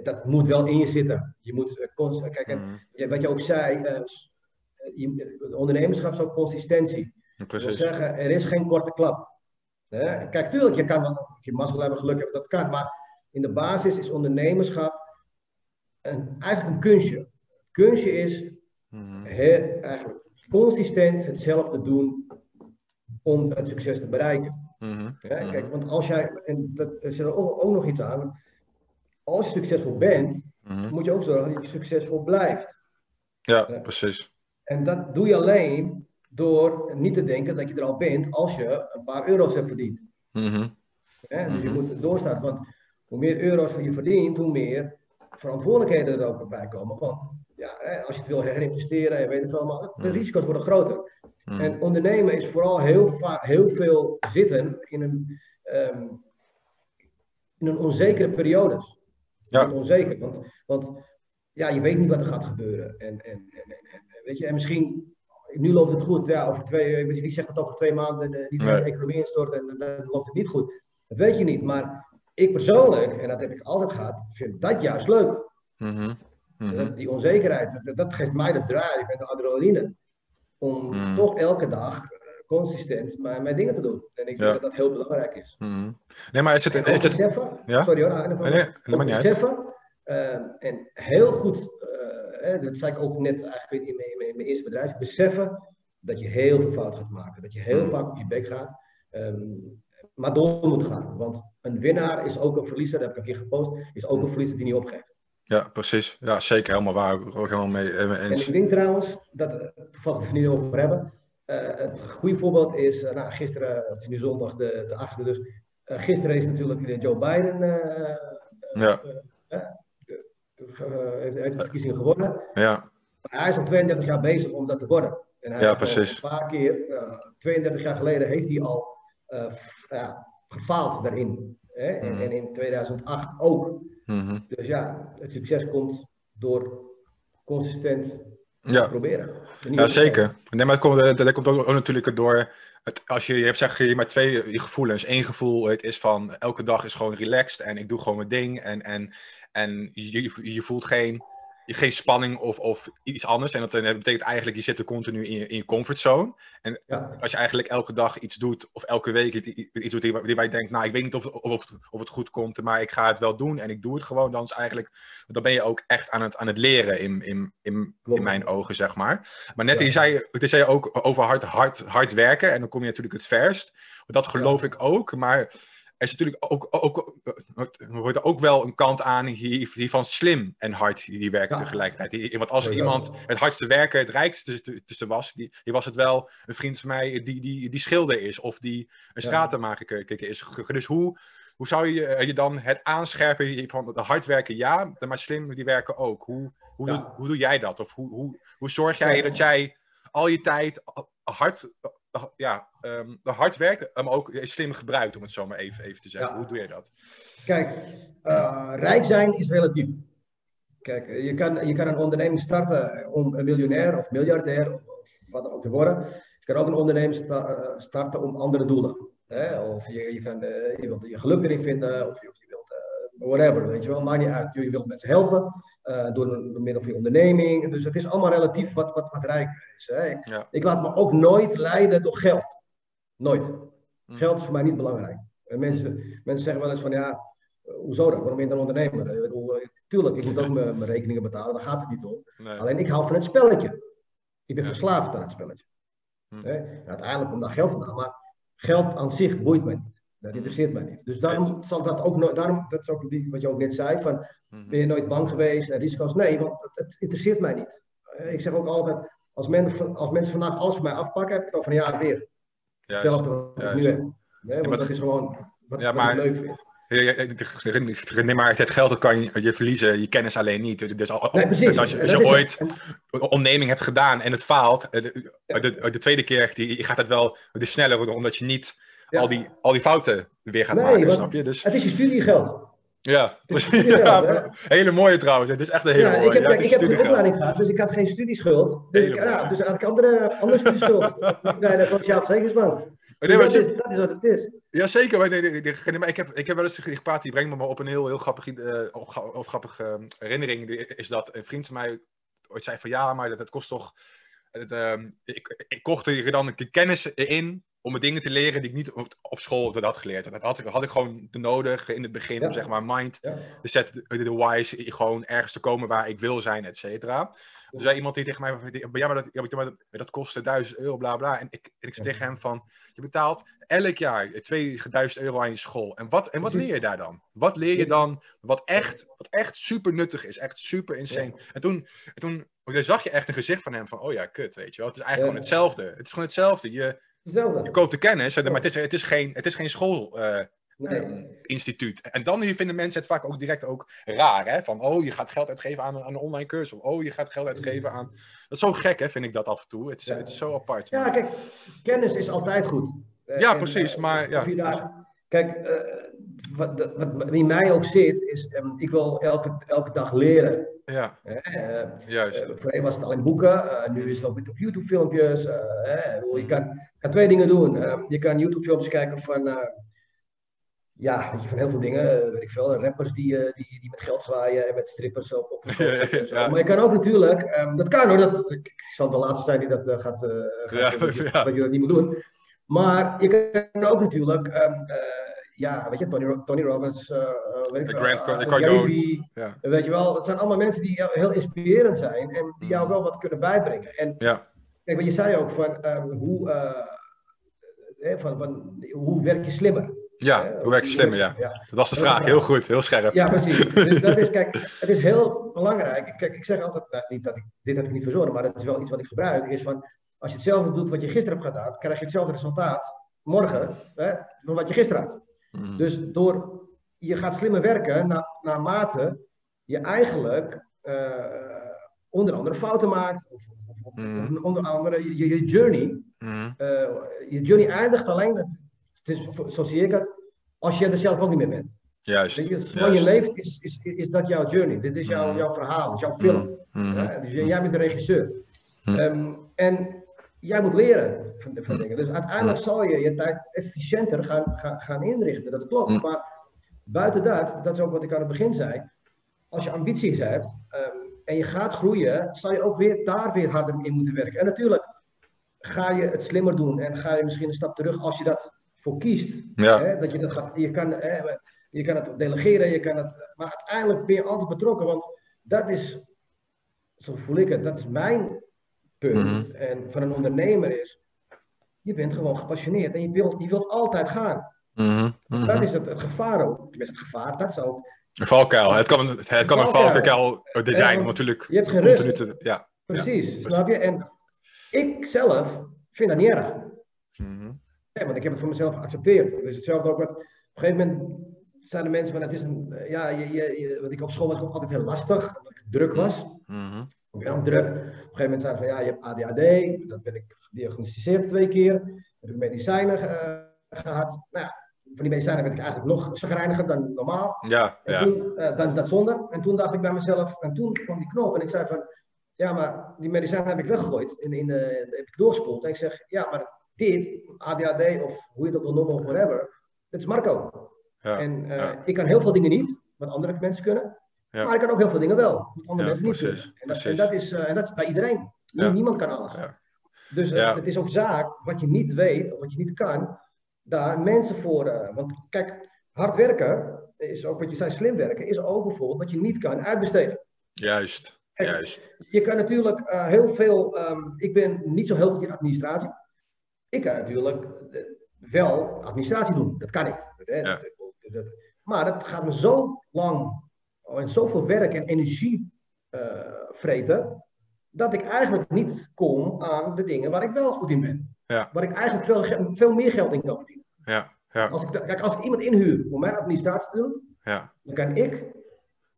dat moet wel in je zitten. Je moet constant, kijk, en Mhm. wat je ook zei, je- ondernemerschap is ook consistentie. Dat wil Precies. zeggen, er is geen korte klap. Hè? Kijk, tuurlijk, je kan wel, je mazzel hebben, geluk hebben, dat kan. Maar in de basis is ondernemerschap een, eigenlijk een kunstje. Kunstje is Mhm. eigenlijk consistent hetzelfde doen om het succes te bereiken. Mhm. Hè? Mhm. Kijk, want als jij, en dat er zit er ook, ook nog iets aan, als je succesvol bent, Mhm. moet je ook zorgen dat je succesvol blijft. Ja, precies. En dat doe je alleen door niet te denken dat je er al bent als je een paar euro's hebt verdiend. Mhm. Hè? Dus je Mhm. moet doorstaan, want hoe meer euro's je verdient, hoe meer verantwoordelijkheden er ook bij komen. Want ja, als je het wil herinvesteren en weet het wel, maar de Mhm. risico's worden groter. Mhm. En ondernemen is vooral heel, heel veel zitten in een, ehm, in een onzekere periodes. Ja. Onzeker, want, want ja, je weet niet wat er gaat gebeuren. En, en, en, weet je, en misschien, nu loopt het goed, ja, over twee, wie zegt dat over twee maanden eh, die Nee. de economie instort en dan loopt het niet goed. Dat weet je niet. Maar ik persoonlijk, en dat heb ik altijd gehad, vind dat juist leuk. Mhm. Mhm. Die onzekerheid, dat, dat geeft mij de drive en de adrenaline. Om Mm. toch elke dag eh, consistent mijn, mijn dingen te doen. En ik Ja. denk dat dat heel belangrijk is. Mhm. Nee, maar is het... Is het beseffen, Ja? sorry hoor, Nee, beseffen, eh, en heel goed, eh, dat zei ik ook net eigenlijk in mijn, in mijn- in mijn eerste bedrijf, beseffen dat je heel veel fout gaat maken. Dat je heel Mm. vaak op je bek gaat, ehm, maar door moet gaan. Want een winnaar is ook een verliezer, dat heb ik een keer gepost, is ook een verliezer die niet opgeeft. Ja, precies. Ja, zeker. Helemaal waar. Helemaal mee, eh, mee En eens. ik denk trouwens, dat eh, toevallig het er niet over hebben. eh, het goede voorbeeld is, nou, gisteren, het is nu zondag de, de 8e, dus gisteren is natuurlijk Joe Biden Ja, heeft, heeft de verkiezingen gewonnen. ja, Maar hij is al 32 jaar bezig om dat te worden. En hij Ja, precies. Een paar keer, eh, 32 jaar geleden, heeft hij al gefaald daarin. Hè? En, Mhm. en in 2008 ook. Mhm. Dus ja, het succes komt door consistent te ja. proberen. Er Ja, zeker. Nee, maar dat komt, dat, dat komt ook, ook natuurlijk door. Het, als je, je hebt zeg je maar twee eh, je gevoelens. Eén gevoel het is van elke dag is gewoon relaxed en ik doe gewoon mijn ding. En, en, en je, je- voelt geen, geen spanning of, of iets anders. En dat, betekent eigenlijk je zit er continu in je, in je comfortzone. En Ja, als je eigenlijk elke dag iets doet, of elke week iets, doet die, die waar je denkt, nou ik weet niet of, of, of, of het goed komt, maar ik ga het wel doen en ik doe het gewoon, dan is eigenlijk, dan ben je ook echt aan het, aan het leren in, in, in, in mijn ogen, zeg maar. Maar net, Ja. je zei, het zei je ook over hard, hard, hard werken en dan kom je natuurlijk het verst. Dat geloof ik ook, maar is natuurlijk ook, ook, er wordt er ook wel een kant aan hier, hiervan slim en hard die werken Ja. tegelijkertijd. Die- Want als iemand het hardste werken, het rijkste tussen- was, die, die was het wel een vriend van mij die, die, die schilder is of die een stratenmaker is. Dus hoe, hoe zou je eh, je dan het aanscherpen van de hard werken ja, maar slim die werken ook? Hoe, hoe, Ja. doe, hoe doe jij dat? Of hoe, hoe, hoe zorg jij dat jij al je tijd hard, ja, ehm, hard werkt, maar ook slim gebruikt, om het zo maar even, even te zeggen. Ja. Hoe doe je dat? Kijk, eh, rijk zijn is relatief. Kijk, je kan, je kan een onderneming starten om een miljonair of miljardair of wat dan ook te worden. Je kan ook een onderneming sta- eh, starten om andere doelen. Hè? Of je, je, kan, eh, je wilt je geluk erin vinden, of je, of je wilt whatever, weet je wel, maakt niet uit. Je wilt mensen helpen eh, door, door middel van je onderneming. Dus het is allemaal relatief wat, wat, wat rijker is. Hè? Ik, Ja. ik laat me ook nooit leiden door geld. Nooit. Hm. Geld is voor mij niet belangrijk. En mensen, mensen zeggen wel eens van ja, eh, hoezo dan? Waarom ben je dan ondernemer? Ik bedoel, eh, tuurlijk, ik moet ook mijn mijn rekeningen betalen, daar gaat het niet om. Nee. Alleen ik hou van het spelletje. Ik ben Ja. verslaafd aan het spelletje. Hm. Hè? Uiteindelijk komt daar geld vandaan, maar geld aan zich boeit mij niet. Dat interesseert mij niet. Dus daarom zal dat ook nooit, daarom, dat is ook die, wat je ook net zei, van Mhm. ben je nooit bang geweest en risico's? Nee, want het, het interesseert mij niet. Eh, Ik zeg ook altijd, als, men, als mensen vandaag alles van mij afpakken, heb ik het over een jaar weer. Juist. Hetzelfde wat ik juist. nu heb. Nee, want dat is gewoon wat, Ja, wat maar- ik leuk vind. Ja, ja, ja, maar het geld dat kan je, je verliezen, je kennis alleen niet. Dus, al- Nee, precies. dus als je, als ooit een onderneming hebt gedaan en het faalt, eh, de, Ja. de, de tweede keer die, je gaat het wel de sneller omdat je niet Ja. al, die, al die fouten weer gaat Nee, maken, snap je? Dus Het is je studiegeld. ja, precies. *laughs* studiegeld, ja, hele mooie trouwens. Het is echt een hele Ja, mooie. ik heb, ik heb een opleiding gehad, dus ik had geen studieschuld. Dus, ik, ja, dus had ik andere, andere studieschuld. *laughs* nee, dat was jouw verzekeringsbank. Nee, maar dat, zo- is, dat is wat het is. Ja, zeker. Maar, nee, nee, maar ik, heb, ik heb wel eens gepraat, die brengt me maar op een heel, heel grappige, eh, of, grappige eh, herinnering. Is dat een vriend van mij ooit zei van ja, maar dat, dat kost toch. Het, ehm, ik, ik kocht er dan een kennis in om me dingen te leren die ik niet op, op school had geleerd. En dat had ik, had ik gewoon de nodig in het begin Ja. om zeg maar mind, Ja. de set, de, de whys, gewoon ergens te komen waar ik wil zijn, et cetera. Er zei iemand die tegen mij, die- ja, maar dat, ja, maar dat, dat kostte 1000 euro, bla bla. En ik, en ik zei tegen hem van, je betaalt elk jaar 2000 euro aan je school. En wat, en wat Precies. leer je daar dan? Wat leer je dan wat echt, wat echt super nuttig is? Echt super insane. En toen, en toen zag je echt een gezicht van hem van, oh ja, kut, weet je wel. Het is eigenlijk Ja. gewoon hetzelfde. Het is gewoon hetzelfde. Je, je koopt de kennis, en- maar het is, het is geen, het is geen school... eh, Nee. instituut. En dan vinden mensen het vaak ook direct ook raar, hè? Van, oh, je gaat geld uitgeven aan een, aan een online cursus. Of, oh, je gaat geld uitgeven aan... Dat is zo gek, hè, vind ik dat af en toe. Het is, Ja. het is zo apart. Ja, kijk, kennis is altijd goed. Eh, Ja, en, precies, eh, maar ja. daar- kijk, eh, wat, wat, wat in mij ook zit, is ehm, ik wil elke, elke dag leren. Ja. Eh, juist. Eh, voorheen was het alleen boeken, eh, nu is het ook met eh. Ik bedoel, je kan, kan twee dingen doen. Eh, je kan YouTube-filmpjes kijken van, eh, ja, weet je, van heel veel dingen, eh, weet ik veel. Rappers die, eh, die, die met geld zwaaien en met strippers op, op en *laughs* zo. Maar je kan ook natuurlijk, ehm, dat kan hoor, dat, ik zal de laatste zijn die dat eh, gaat, eh, gaat Ja, je, ja. dat je dat niet moet doen. Maar je kan ook natuurlijk, ehm, eh, ja, weet je, Tony, Tony Robbins, eh, eh, weet ik Grant Car- eh, Cardone. Weet je wel, het zijn allemaal mensen die heel inspirerend zijn en die jou Mhm. wel wat kunnen bijbrengen. En Ja. Kijk, wat je zei ook van ehm, hoe, eh, van, van, hoe werk je slimmer? Ja, Hè, hoe werk je slimmer, ja. ja. Dat was de vraag. Heel goed, heel scherp. Ja, precies. Dus dat is, kijk, het is heel belangrijk. Kijk, ik zeg altijd, nou, niet dat ik, dit heb ik niet verzonnen, maar dat is wel iets wat ik gebruik, is van, als je hetzelfde doet wat je gisteren hebt gedaan, krijg je hetzelfde resultaat morgen, hè, van wat je gisteren had. Mhm. Dus door, je gaat slimmer werken na, naarmate je eigenlijk eh, onder andere fouten maakt. Of, Mhm. onder andere je, je- journey. Mhm. eh, je journey eindigt alleen, het, het is, zo zie ik het, als je er zelf ook niet meer bent. Juist. Weet je, juist. leeft, is, is, is dat jouw journey. Dit is jouw, Mhm. jouw verhaal, is jouw film. Dus jij bent de regisseur. Ehm, en jij moet leren van, van dingen. Dus uiteindelijk zal je je tijd efficiënter gaan, gaan, gaan inrichten. Dat klopt. Maar buiten dat, dat is ook wat ik aan het begin zei. Als je ambities hebt ehm, en je gaat groeien, zal je ook weer daar weer harder in moeten werken. En natuurlijk ga je het slimmer doen en ga je misschien een stap terug als je dat voor kiest. Ja. Hè, dat je, dat gaat, je, kan, hè, je kan het delegeren, je kan het, maar uiteindelijk ben je altijd betrokken. Want dat is, zo voel ik het, dat is mijn punt. Mhm. En van een ondernemer is, je bent gewoon gepassioneerd en je wilt, je wilt altijd gaan. Mhm. Mhm. Dat is het, het gevaar ook. Tenminste, het gevaar, dat is ook. Een valkuil. Het kan, het kan een Valkuil. zijn, natuurlijk. je hebt geen continu rust. te- ja. Precies, precies. snap je? En ik zelf vind dat niet erg. Mhm. Ja, want ik heb het voor mezelf geaccepteerd. Dus hetzelfde ook wat. Op een gegeven moment zijn er mensen van het is een. Ja, je, je, je- wat ik op school was ook altijd heel lastig, omdat ik druk was. Ik ben ook druk. Op een gegeven moment zeiden ze van ja, je hebt ADHD. Dat ben ik gediagnosticeerd twee keer. Heb ik medicijnen eh, gehad. Nou ja, van die medicijnen werd ik eigenlijk nog zagrijniger dan normaal. Ja, En ja. toen, eh, dan dat zonder. En toen dacht ik bij mezelf, en toen kwam die knop en ik zei van, ja, maar die medicijnen heb ik weggegooid. En in, eh, heb ik doorgespoeld. En ik zeg, ja, maar dit, ADHD of hoe je dat wil noemen of whatever, dat is Marco. ja. en eh, ja. ik kan heel veel dingen niet, wat andere mensen kunnen. Ja. Maar ik kan ook heel veel dingen wel, wat andere mensen niet precies, kunnen. En dat, en precies. dat is, en dat is bij iedereen. Niemand kan alles. Dus het is ook zaak, wat je niet weet of wat je niet kan, daar mensen voor. eh, want kijk, hard werken is ook wat je zei, slim werken, is ook bijvoorbeeld wat je niet kan uitbesteden. Juist. Kijk, Juist. Je kan natuurlijk eh, heel veel, ehm, ik ben niet zo heel goed in administratie. Ik kan natuurlijk eh, wel administratie doen, dat kan ik. Ja. maar dat gaat me zo lang en zoveel werk en energie vreten, dat ik eigenlijk niet kom aan de dingen waar ik wel goed in ben. Ja. Waar ik eigenlijk veel, veel meer geld in kan verdienen. Ja, ja, Als ik, kijk, als ik iemand inhuur om mijn administratie te doen, ja, dan kan ik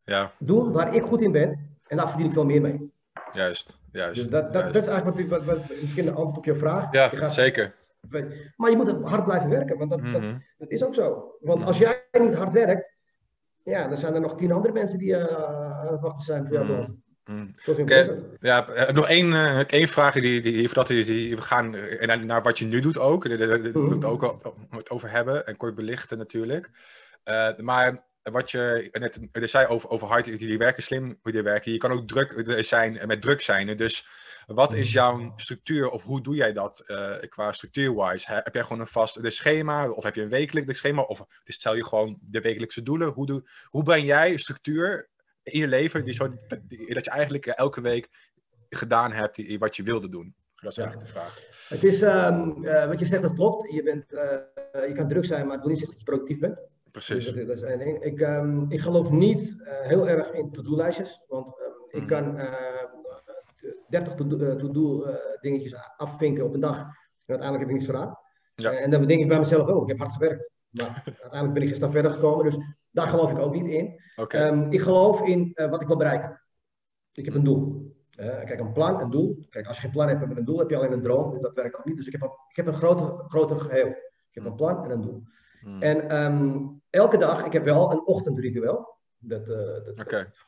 ja. doen waar ik goed in ben en daar verdien ik veel meer mee. Juist. Juist. Dus dat, dat, juist. dat is eigenlijk wat, wat, wat- misschien de antwoord op je vraag. Je Ja, gaat- zeker. Maar je moet hard blijven werken, want dat, dat, Mhm. dat is ook zo. Want als jij niet hard werkt, ja, dan zijn er nog tien andere mensen die eh, aan het wachten zijn voor jou. Mhm. Het. Ja, eh, nog één, eh, één vraag die, die, voordat die, die, we gaan eh, naar, wat je nu doet ook. Daar wil ik het ook al het over hebben en kort belichten natuurlijk. Maar wat je net er zei over, over hard, die, die werken slim, hoe die werken. Je kan ook druk zijn met druk zijn. Dus wat is jouw structuur of hoe doe jij dat qua structuur-wise? Heb jij gewoon een vast schema of heb je een wekelijks schema? Of stel je gewoon de wekelijkse doelen? Hoe, doe, hoe breng jij structuur in je leven die dat je eigenlijk eh, elke week gedaan hebt die, wat je wilde doen? Dat is Ja. eigenlijk de vraag. Het is, ehm, eh, wat je zegt, dat klopt. Je, bent, eh, je kan druk zijn, maar het wil niet zeggen dat je productief bent. Precies. Dus dat, dat is één ding. Ik, ehm, ik geloof niet heel erg in to-do-lijstjes. Want ehm, ik Mhm. kan eh, 30 to-do eh, to-do, eh, dingetjes afvinken op een dag. En uiteindelijk heb ik niks gedaan. Ja. En dan denk ik bij mezelf ook, ik heb hard gewerkt. Maar *laughs* uiteindelijk ben ik een stap verder gekomen. Dus daar geloof ik ook niet in. Ehm, ik geloof in eh, wat ik wil bereiken. Ik heb een doel. Eh, kijk, een plan, een doel. Kijk, als je geen plan hebt met een doel, heb je alleen een droom. Dus dat werkt ook niet. Dus ik heb een, ik heb een groter, groter geheel. Ik heb een plan en een doel. Hmm. En ehm, elke dag, ik heb wel een ochtendritueel. Dat, eh,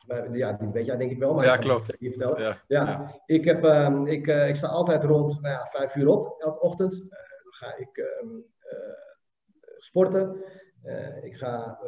dat, ja, die weet jij denk ik wel. Maar Ja, klopt. het je vertellen. Ja. Ja, Ik, heb, ehm, ik, ik sta altijd rond nou ja, vijf uur op, elke ochtend. Dan ga ik sporten. Ik ga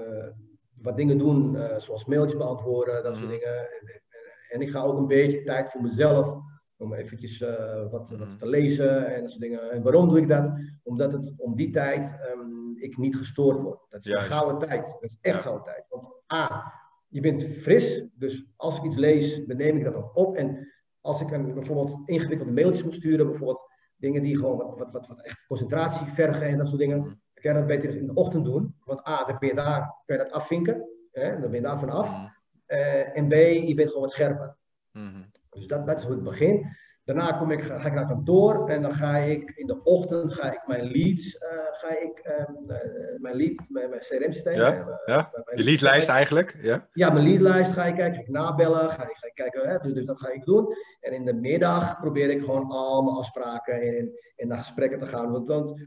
wat dingen doen, eh, zoals mailtjes beantwoorden, dat soort Mhm. dingen. En, en- ik ga ook een beetje tijd voor mezelf om eventjes eh, wat, wat te lezen en dat soort dingen. En waarom doe ik dat? Omdat het om die tijd ehm, ik niet gestoord word. Dat is Juist. een gouden tijd. Dat is echt Ja. gouden tijd. Want A, je bent fris, dus als ik iets lees, dan neem ik dat ook op. En als ik een bijvoorbeeld ingewikkelde mailtjes moet sturen, bijvoorbeeld dingen die gewoon wat, wat, wat, wat echt concentratie vergen en dat soort dingen, dan kan je dat beter in de ochtend doen. Want A, dan ben je daar, kan je dat afvinken. Hè? Dan ben je daar vanaf. Eh, en B, je bent gewoon wat scherper. Mhm. Dus dat, dat is hoe ik begin. Daarna kom ik, ga ik naar kantoor en dan ga ik in de ochtend ga ik mijn leads, eh, ga ik, ehm, eh, mijn lead, mijn, mijn CRM-systeem. Ja, ja. mijn- Je leadlijst eigenlijk, ja? ja, mijn leadlijst ga ik kijken, ga ik nabellen, ga ik, ga ik kijken, hè, dus, dus dat ga ik doen. En in de middag probeer ik gewoon al mijn afspraken en, en naar gesprekken te gaan. Want dan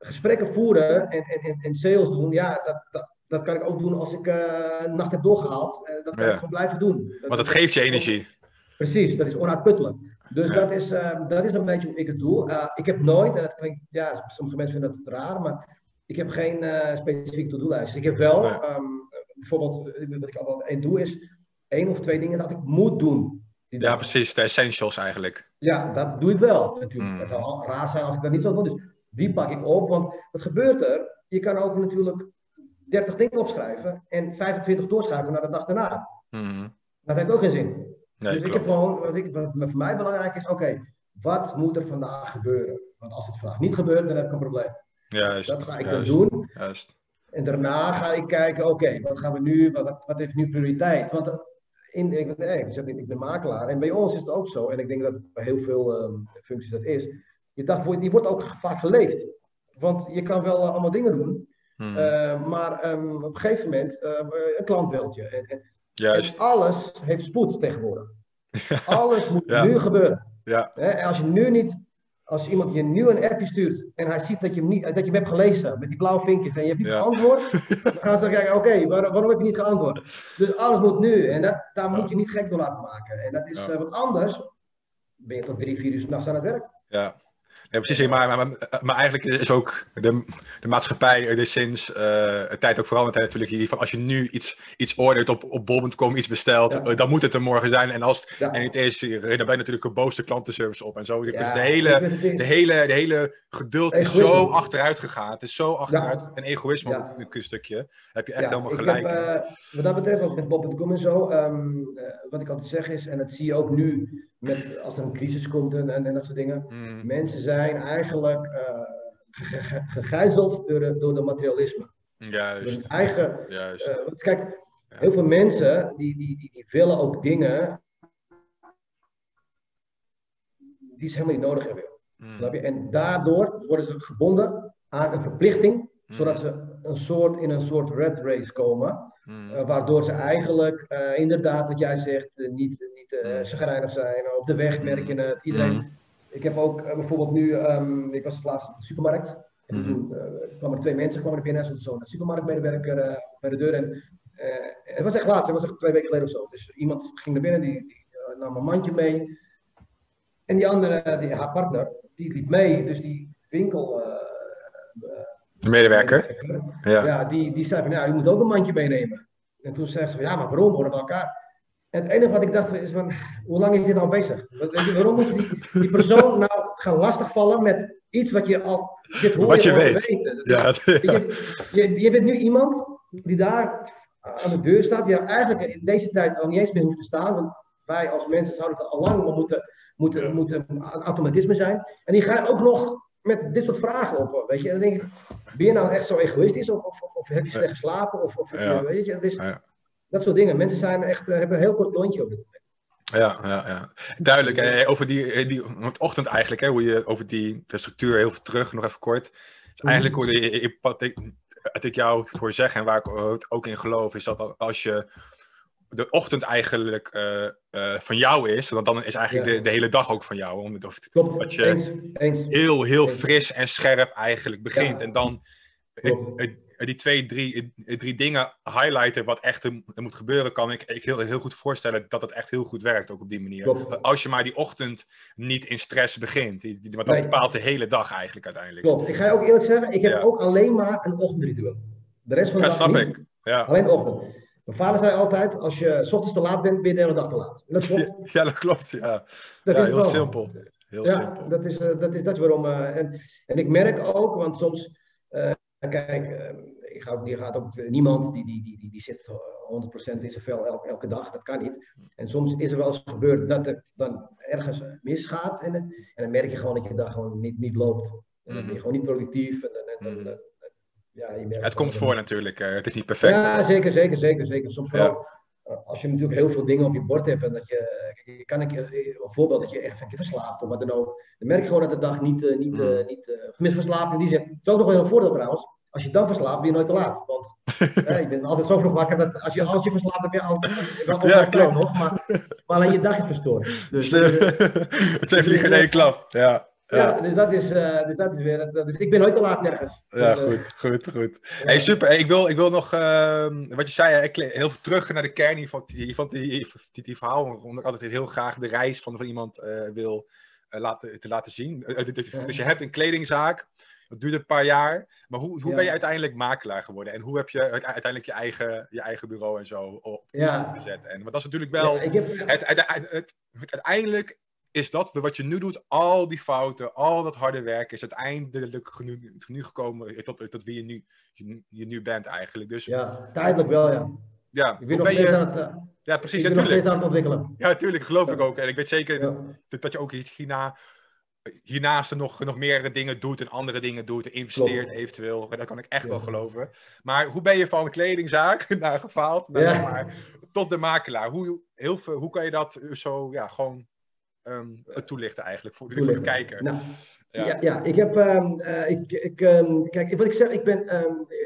gesprekken voeren en, en, en, sales doen, ja, dat, dat, dat kan ik ook doen als ik eh, een nacht heb doorgehaald. Eh, dat kan Ja. ik gewoon blijven doen. Want dat geeft je energie. Precies, dat is onuitputtelijk. Dus Ja. dat, is, eh, dat is een beetje hoe ik het doe. Ik heb nooit, en dat klinkt, ja, sommige mensen vinden dat raar, maar ik heb geen specifieke to-do-lijst. Ik heb wel, Nee. ehm, bijvoorbeeld, wat ik altijd één doe, is één of twee dingen dat ik moet doen. die Ja, precies. De essentials eigenlijk. Ja, dat doe ik wel natuurlijk. Mm. Het zou raar zijn als ik dat niet zou doen. Dus die pak ik op, want wat gebeurt er? Je kan ook natuurlijk 30 dingen opschrijven en 25 doorschuiven naar de dag daarna. Mhm. Dat heeft ook geen zin. Nee, dus ik heb gewoon, wat, ik, wat voor mij belangrijk is, oké, wat moet er vandaag gebeuren? Want als het vandaag niet gebeurt, dan heb ik een probleem. Juist. Dat ga ik dan juist, doen. Juist. En daarna ga ik kijken, oké, wat gaan we nu, wat, wat, heeft nu prioriteit? Want eh, in, ik, nee, ik, zeg niet, ik ben makelaar. En bij ons is het ook zo, en ik denk dat bij heel veel ehm, functies dat is. Je dag wordt, die wordt ook vaak geleefd. Want je kan wel eh, allemaal dingen doen, Mhm. eh, maar ehm, op een gegeven moment eh, een klant belt je. En, en, Juist. en alles heeft spoed tegenwoordig. *laughs* Alles moet Ja. nu gebeuren. Ja. En als je nu niet, als iemand je nu een appje stuurt en hij ziet dat je hem, niet, dat je hem hebt gelezen met die blauwe vinkjes en je hebt niet Ja. geantwoord, *laughs* dan gaan ze kijken, oké, waar- waarom heb je niet geantwoord? Dus alles moet nu en dat, daar moet je niet gek door laten maken. En dat is wat anders, ben je tot drie, vier uur 's nachts aan het werk. Ja. Ja, precies. Maar, maar, maar, eigenlijk is ook de, de maatschappij er is sinds eh een tijd ook veranderd. hè, natuurlijk hier van als je nu iets, iets ordert op, op bol.com, iets bestelt, Ja. eh, dan moet het er morgen zijn. En als het Ja. en het is, eh, dan ben je natuurlijk een boze klantenservice op en zo. Dus Ja, de, hele, de, hele, de hele geduld is Egoïsme. zo achteruit gegaan. Het is zo achteruit. En egoïsme ook een stukje. Heb je echt helemaal gelijk. Heb, eh, wat dat betreft, ook met Bob.com en zo, ehm, eh, wat ik altijd zeg is, en dat zie je ook nu, met, als er een crisis komt en, en, en dat soort dingen. Mm, Mensen zijn eigenlijk eh, ge- ge- gegijzeld door, de- door de materialisme. Door juist. eigen. Juist. eh, want kijk, heel veel mensen die, die, die, die willen ook dingen die ze helemaal niet nodig hebben. Mm? En daardoor worden ze gebonden aan een verplichting, mm, zodat ze een soort, in een soort red race komen. Mm, eh, waardoor ze eigenlijk eh, inderdaad, wat jij zegt, eh, niet, niet Mm. zijn. Op de weg merk je het. Iedereen. Mm. Ik heb ook bijvoorbeeld nu, ehm, ik was het laatst op de supermarkt. En Mhm. toen kwamen er twee mensen kwamen er binnen, zo'n supermarktmedewerker bij de deur. En, het was echt laatst, het was echt twee weken geleden of zo. Dus iemand ging naar binnen, die, die nam een mandje mee. En die andere, die, haar partner, die liep mee. Dus die winkel. De medewerker. Ja. ja, die, die zei van, ja, je moet ook een mandje meenemen. En toen zei ze van, ja, maar waarom? Horen we elkaar? En het enige wat ik dacht is van, hoe lang is dit al bezig? Weet je, Waarom moet je die, die persoon nou gaan lastigvallen met iets wat je al, dit hoor Wat je weet. weten. Ja, je, je, je bent nu iemand die daar aan de deur staat, die er eigenlijk in deze tijd al niet eens meer hoeft te staan. Want wij als mensen zouden het al lang moeten, moeten, Ja. moeten een automatisme zijn. En die gaan ook nog met dit soort vragen op. Weet je, en dan denk ik, ben je nou echt zo egoïstisch? Of, of, of, heb je slecht geslapen? Of, of Ja. weet je, dat, is, Ja. dat soort dingen. Mensen zijn echt, eh, hebben een heel kort lontje op dit moment. Ja, ja, ja. Duidelijk. eh, over die, eh, die want ochtend eigenlijk, hè, hoe je over die de structuur heel veel terug, nog even kort. Dus eigenlijk Mhm. hoorde ik, wat ik, wat ik jou voor zeg en waar ik eh, ook in geloof, is dat als je de ochtend eigenlijk eh, eh, van jou is, dan, dan is eigenlijk Ja. de, de hele dag ook van jou. Omdat Klopt, Dat je- eens. eens. heel, heel Eens. fris en scherp eigenlijk begint. Ja. En dan die twee, drie, drie dingen highlighten wat echt er moet gebeuren, kan ik, ik heel, heel goed voorstellen dat het echt heel goed werkt, ook op die manier. Klopt. Als je maar die ochtend niet in stress begint. Want dat Nee. bepaalt de hele dag eigenlijk uiteindelijk. Klopt. Ik ga je ook eerlijk zeggen, ik heb Ja. ook alleen maar een ochtendritueel. De rest van de Ja, dag snap niet. ik. Ja. Alleen de ochtend. Mijn vader zei altijd, als je 's ochtends te laat bent, ben je de hele dag te laat. En dat klopt. *laughs* ja, dat klopt. Ja, Dat ja is heel wel. simpel. Heel ja, simpel. Dat is, eh, dat, is, dat is waarom. eh, en, en ik merk ook, want soms, eh, kijk, eh, ik ga die gaat ook niemand die, die, die, die, die zit eh, 100% in zijn vel elke, elke dag, dat kan niet. En soms is er wel eens gebeurd dat het dan ergens eh, misgaat en, en dan merk je gewoon dat je dag gewoon niet, niet loopt. En dan ben je Mhm. gewoon niet productief. En, en, en, Mhm. en- ja, je merkt Het komt voor natuurlijk. eh, het is niet perfect. ja, zeker, zeker, zeker, zeker. Soms Ja. vooral eh, als je natuurlijk heel veel dingen op je bord hebt en dat je, eh, je kan eh, een voorbeeld dat je echt een keer verslaapt of wat dan ook. Dan merk je gewoon dat de dag niet, niet, eh, Mm. niet of tenminste verslaapt in die zin. Het is ook nog wel een voordeel trouwens. Als je dan verslaapt, ben je nooit te laat. Want eh, je bent altijd zo vroeg wakker dat als je, als je verslaapt, heb je altijd wel Ja, ja, klopt. nog. Maar, maar alleen je dag is verstoord. *laughs* Dus, Slim. eh, Twee vliegen in één klap. Ja, ja, ja. dus, dat is, eh, dus dat is weer. het- Dus ik ben nooit te laat nergens. Ja, Dus, eh, goed, goed, goed. ja. Hey, super. Hey, ik, wil, ik wil nog, ehm, wat je zei, heel veel terug naar de kern hiervan, hiervan die, die, die verhaal, omdat ik altijd heel graag de reis van, van iemand eh, wil eh, laten, te laten zien. Eh, eh, dus, Ja. dus je hebt een kledingzaak, dat duurt een paar jaar, maar hoe, hoe Ja. ben je uiteindelijk makelaar geworden? En hoe heb je uite- uiteindelijk je eigen, je eigen bureau en zo ja. opgezet? En, want dat is natuurlijk wel, Ja, ik heb, het, het, het, het- uiteindelijk is dat wat je nu doet, al die fouten, al dat harde werk, is uiteindelijk nu, nu gekomen tot, tot wie je nu, je, je nu bent eigenlijk. Dus ja, tijdelijk wel, ja. ja Ik ben nog je... aan het, eh, Ja, precies, natuurlijk. aan het ontwikkelen. Ja, natuurlijk, geloof ik ook. En ik weet zeker Ja. dat, je ook hierna, hiernaast er nog, nog meerdere dingen doet en andere dingen doet en investeert Klopt. eventueel. Dat kan ik echt wel geloven. Maar hoe ben je van kledingzaak *laughs* naar gefaald, naar, zeg maar, tot de makelaar? Hoe, heel veel, hoe kan je dat zo ja, gewoon ehm, toelichten eigenlijk voor, voor de kijker? Nou, Ja. ja. Ja, ik heb, ehm, eh, ik, ik, ehm, kijk, wat ik zeg, ik ben,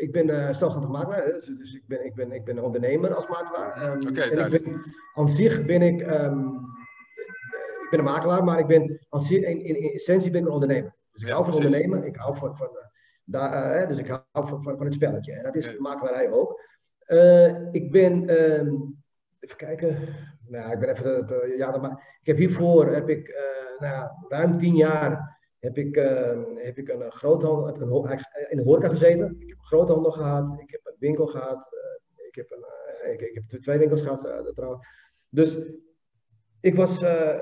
ik ben eh, zelfstandig makelaar, dus, dus ik, ben, ik, ben, ik ben een ondernemer als makelaar. Oké, en ik duidelijk. ben, aan zich ben ik, ik ben een makelaar, maar ik ben, aan zich, in, in, in essentie ben ik een ondernemer. Dus ik Ja, hou van precies. ondernemen, ik hou van, van, eh, daar, dus ik hou van, van, van het spelletje. En dat is Ja. makelaarij ook. Ik ben, even kijken, nou, ik ben even, de- de- ja, maar ik heb hiervoor, heb ik, eh, nou, ruim tien jaar heb ik, eh, heb ik een eh, groothandel, heb ik een, in de horeca gezeten. Ik heb een groothandel gehad, ik heb een winkel gehad, eh, ik, heb een, eh, ik, heb twee winkels gehad eh, trouwens. Dus ik was, eh,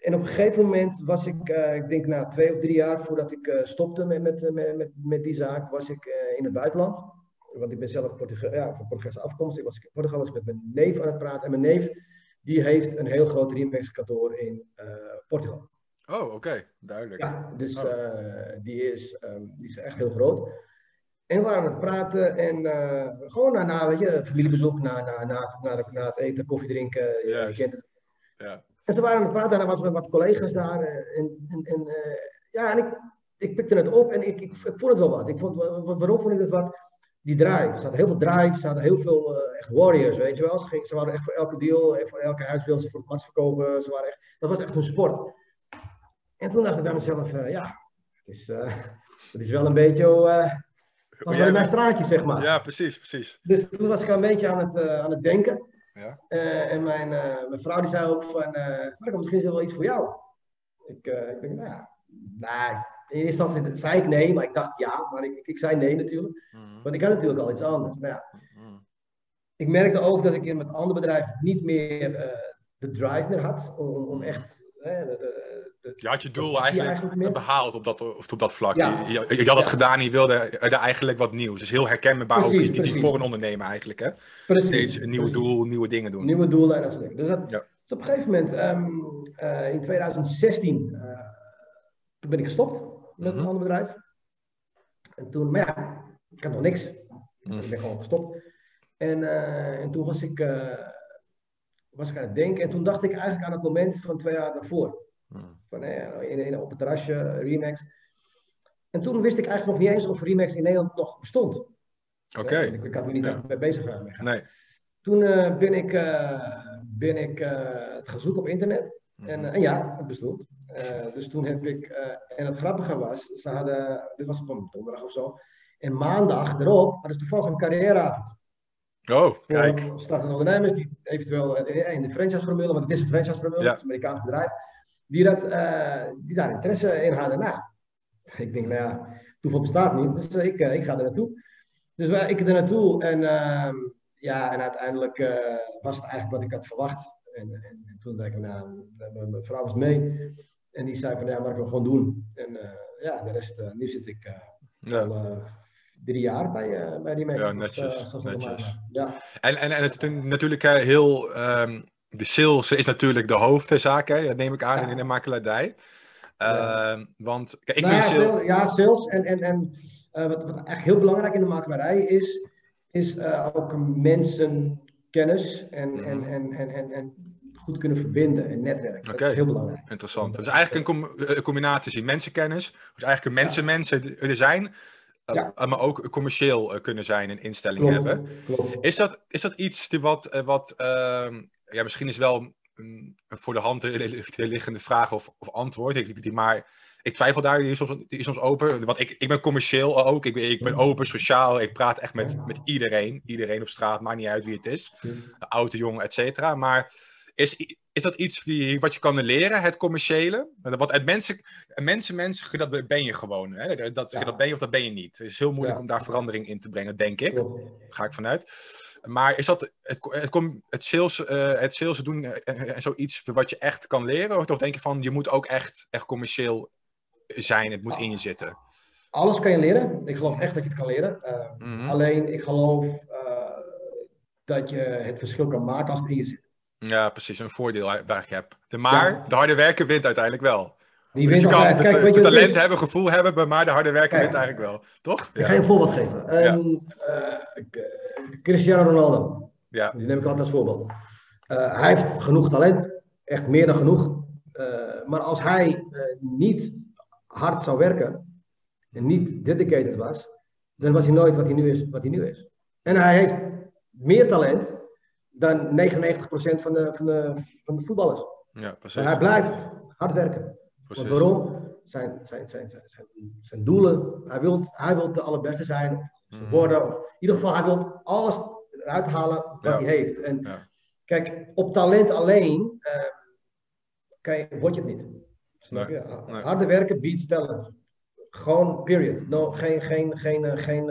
en op een gegeven moment was ik, eh, ik denk na twee of drie jaar voordat ik eh, stopte met, met, met, met, die zaak, was ik eh, in het buitenland. Want ik ben zelf ja, van Portugese afkomst. Ik was in Portugal was ik met mijn neef aan het praten. En mijn neef die heeft een heel groot Remax kantoor in eh, Portugal. Oh, oké, duidelijk. Ja, dus Oh. eh, die, is, ehm, die is echt heel groot. En we waren aan het praten en eh, gewoon na, na weet je, familiebezoek, na, na, na, na, na het eten, koffie drinken. je kent het. Ja. En ze waren aan het praten en er was met wat collega's daar. En, en, en, ja, en ik, ik pikte het op en ik, ik, ik vond het wel wat. Ik vond, wa- wa- waarom vond ik het wat? Die drive. Er zaten heel veel drive, er zaten heel veel eh, echt warriors, weet je wel. Ze, gingen, ze waren echt voor elke deal, eh, voor elke huis wilden ze voor het max verkopen. Ze waren echt, dat was echt hun sport. En toen dacht ik bij mezelf, eh, ja, het is, *laughs* het is wel een beetje jij wel mijn bent- straatje, zeg maar. Ja, precies, precies. Dus toen was ik al een beetje aan het, aan het denken. Ja. En mijn, mijn vrouw die zei ook van, Marco, misschien is het wel iets voor jou. Ik, ik denk, nou ja, nee. In eerste instantie zei ik nee, maar ik dacht ja. Maar ik, ik, ik zei nee natuurlijk. Mhm, Want ik had natuurlijk al iets anders. Nou ja, mhm. ik merkte ook dat ik in het andere bedrijf niet meer eh, de drive meer had. Om, om echt... eh, de, de, Je had je doel eigenlijk, behaald op dat, of op dat vlak. Ja. Je, je, je had het Ja. gedaan en je wilde er eigenlijk wat nieuws. Dus heel herkenbaar ook die, die voor een ondernemer eigenlijk. Hè? precies, Steeds een nieuw precies. doel, nieuwe dingen doen. Nieuwe doelen en dat soort dingen. Dus, dat, Ja. dus op een gegeven moment, ehm, eh, in 2016, eh, toen ben ik gestopt met Mhm. een ander bedrijf. En toen, maar ja, ik had nog niks. Mhm. Ik ben gewoon gestopt. En, eh, en toen was ik, eh, was ik aan het denken. En toen dacht ik eigenlijk aan het moment van twee jaar daarvoor. Mhm. Van, eh, in, in, op het terrasje, Remax. En toen wist ik eigenlijk nog niet eens of Remax in Nederland nog bestond. Oké, Eh, Ik, ik had me niet Ja. echt mee bezig gehouden. nee. Toen ben ik, ben ik het gaan zoeken op internet. En, Mhm. eh, en ja, het bestond. Eh, dus toen heb ik, eh, en het grappige was, ze hadden, dit was op een donderdag of zo. En maandag erop hadden ze toevallig een carrièreavond. Oh, kijk. Voor startende ondernemers die eventueel eh, in de franchise-formule, want het is een franchise-formule, Ja. het is een Amerikaans bedrijf, die, dat, eh, die daar interesse in hadden. Nou, ik denk, nou ja, toeval bestaat niet, dus eh, ik, eh, ik ga er naartoe. Dus wij, ik er naartoe en, ehm, ja, en uiteindelijk eh, was het eigenlijk wat ik had verwacht. En, en toen dacht ik, nou, mijn, vrouw was mee. En die zei van, ja, maar ik wil gewoon doen. En eh, ja, de rest, eh, nu zit ik eh, Ja. al drie jaar bij, bij die mensen. Ja, netjes, netjes. Ja, En, en, en het is natuurlijk heel. ehm, de sales is natuurlijk de hoofdzaak, hè, dat neem ik aan Ja. in de makelaardij. Ja. Ehm, want kijk, ik Nou vind ja, sales. ja, sales. En, en, en wat, wat eigenlijk heel belangrijk in de makelaarij is, is ook mensenkennis en, Mhm. en, en, en, en, en goed kunnen verbinden en netwerken. Dat Oké. is heel belangrijk. Interessant. Dus eigenlijk een, com- een combinatie mensenkennis. Dus eigenlijk mensen mensen er zijn, eh, Ja. maar ook commercieel eh, kunnen zijn en instellingen hebben. Klopt. Is dat, is dat iets die wat, eh, wat ehm, ja, misschien is wel een voor de hand liggende vraag of, of antwoord, ik, die, maar ik twijfel daar, die is soms, die is soms open. Want ik, ik ben commercieel ook, ik ben, ik ben open, sociaal, ik praat echt met, met iedereen. Iedereen op straat, maakt niet uit wie het is. Oud, jong, et cetera. Maar is, is dat iets die, wat je kan leren, het commerciële? Wat het mensen, mensen, mensen, dat ben je gewoon. Hè? Dat, Ja. dat ben je of dat ben je niet. Het is heel moeilijk Ja. om daar verandering in te brengen, denk ik. Klopt. Ga ik vanuit. Maar is dat het, het, het, sales, eh, het sales doen eh, eh, zoiets wat je echt kan leren? Of denk je van, je moet ook echt, echt commercieel zijn, het moet in je zitten? Alles kan je leren. Ik geloof echt dat je het kan leren. Mhm. Alleen, ik geloof dat je het verschil kan maken als het in je zit. Ja, precies. Een voordeel waar ik heb. De maar, Ja. de harde werken wint uiteindelijk wel. Die dus je kan het, Kijk, talent is? hebben, gevoel hebben, maar de harde werken Kijk. wint eigenlijk wel. Toch? Ik ga je een voorbeeld geven. K- Cristiano Ronaldo. Ja. Die neem ik altijd als voorbeeld. Eh, hij heeft genoeg talent. Echt meer dan genoeg. Eh, maar als hij niet hard zou werken. En niet dedicated was. Dan was hij nooit wat hij nu is. Wat hij nu is. En hij heeft meer talent. Dan 99% van de, van, de, van de voetballers. Ja, precies. Maar hij blijft hard werken. precies. Want waarom? Zijn, zijn, zijn, zijn, zijn, zijn doelen. Hij wil, hij wil de allerbeste zijn. Mhm. worden. Of in ieder geval, hij wil alles eruit halen wat Ja. hij heeft. En Ja. kijk, op talent alleen eh, kan je, word je het niet. Snap Nee, je? nee. Harde werken biedt talent. Gewoon, period. No, geen, geen, geen, eh, geen,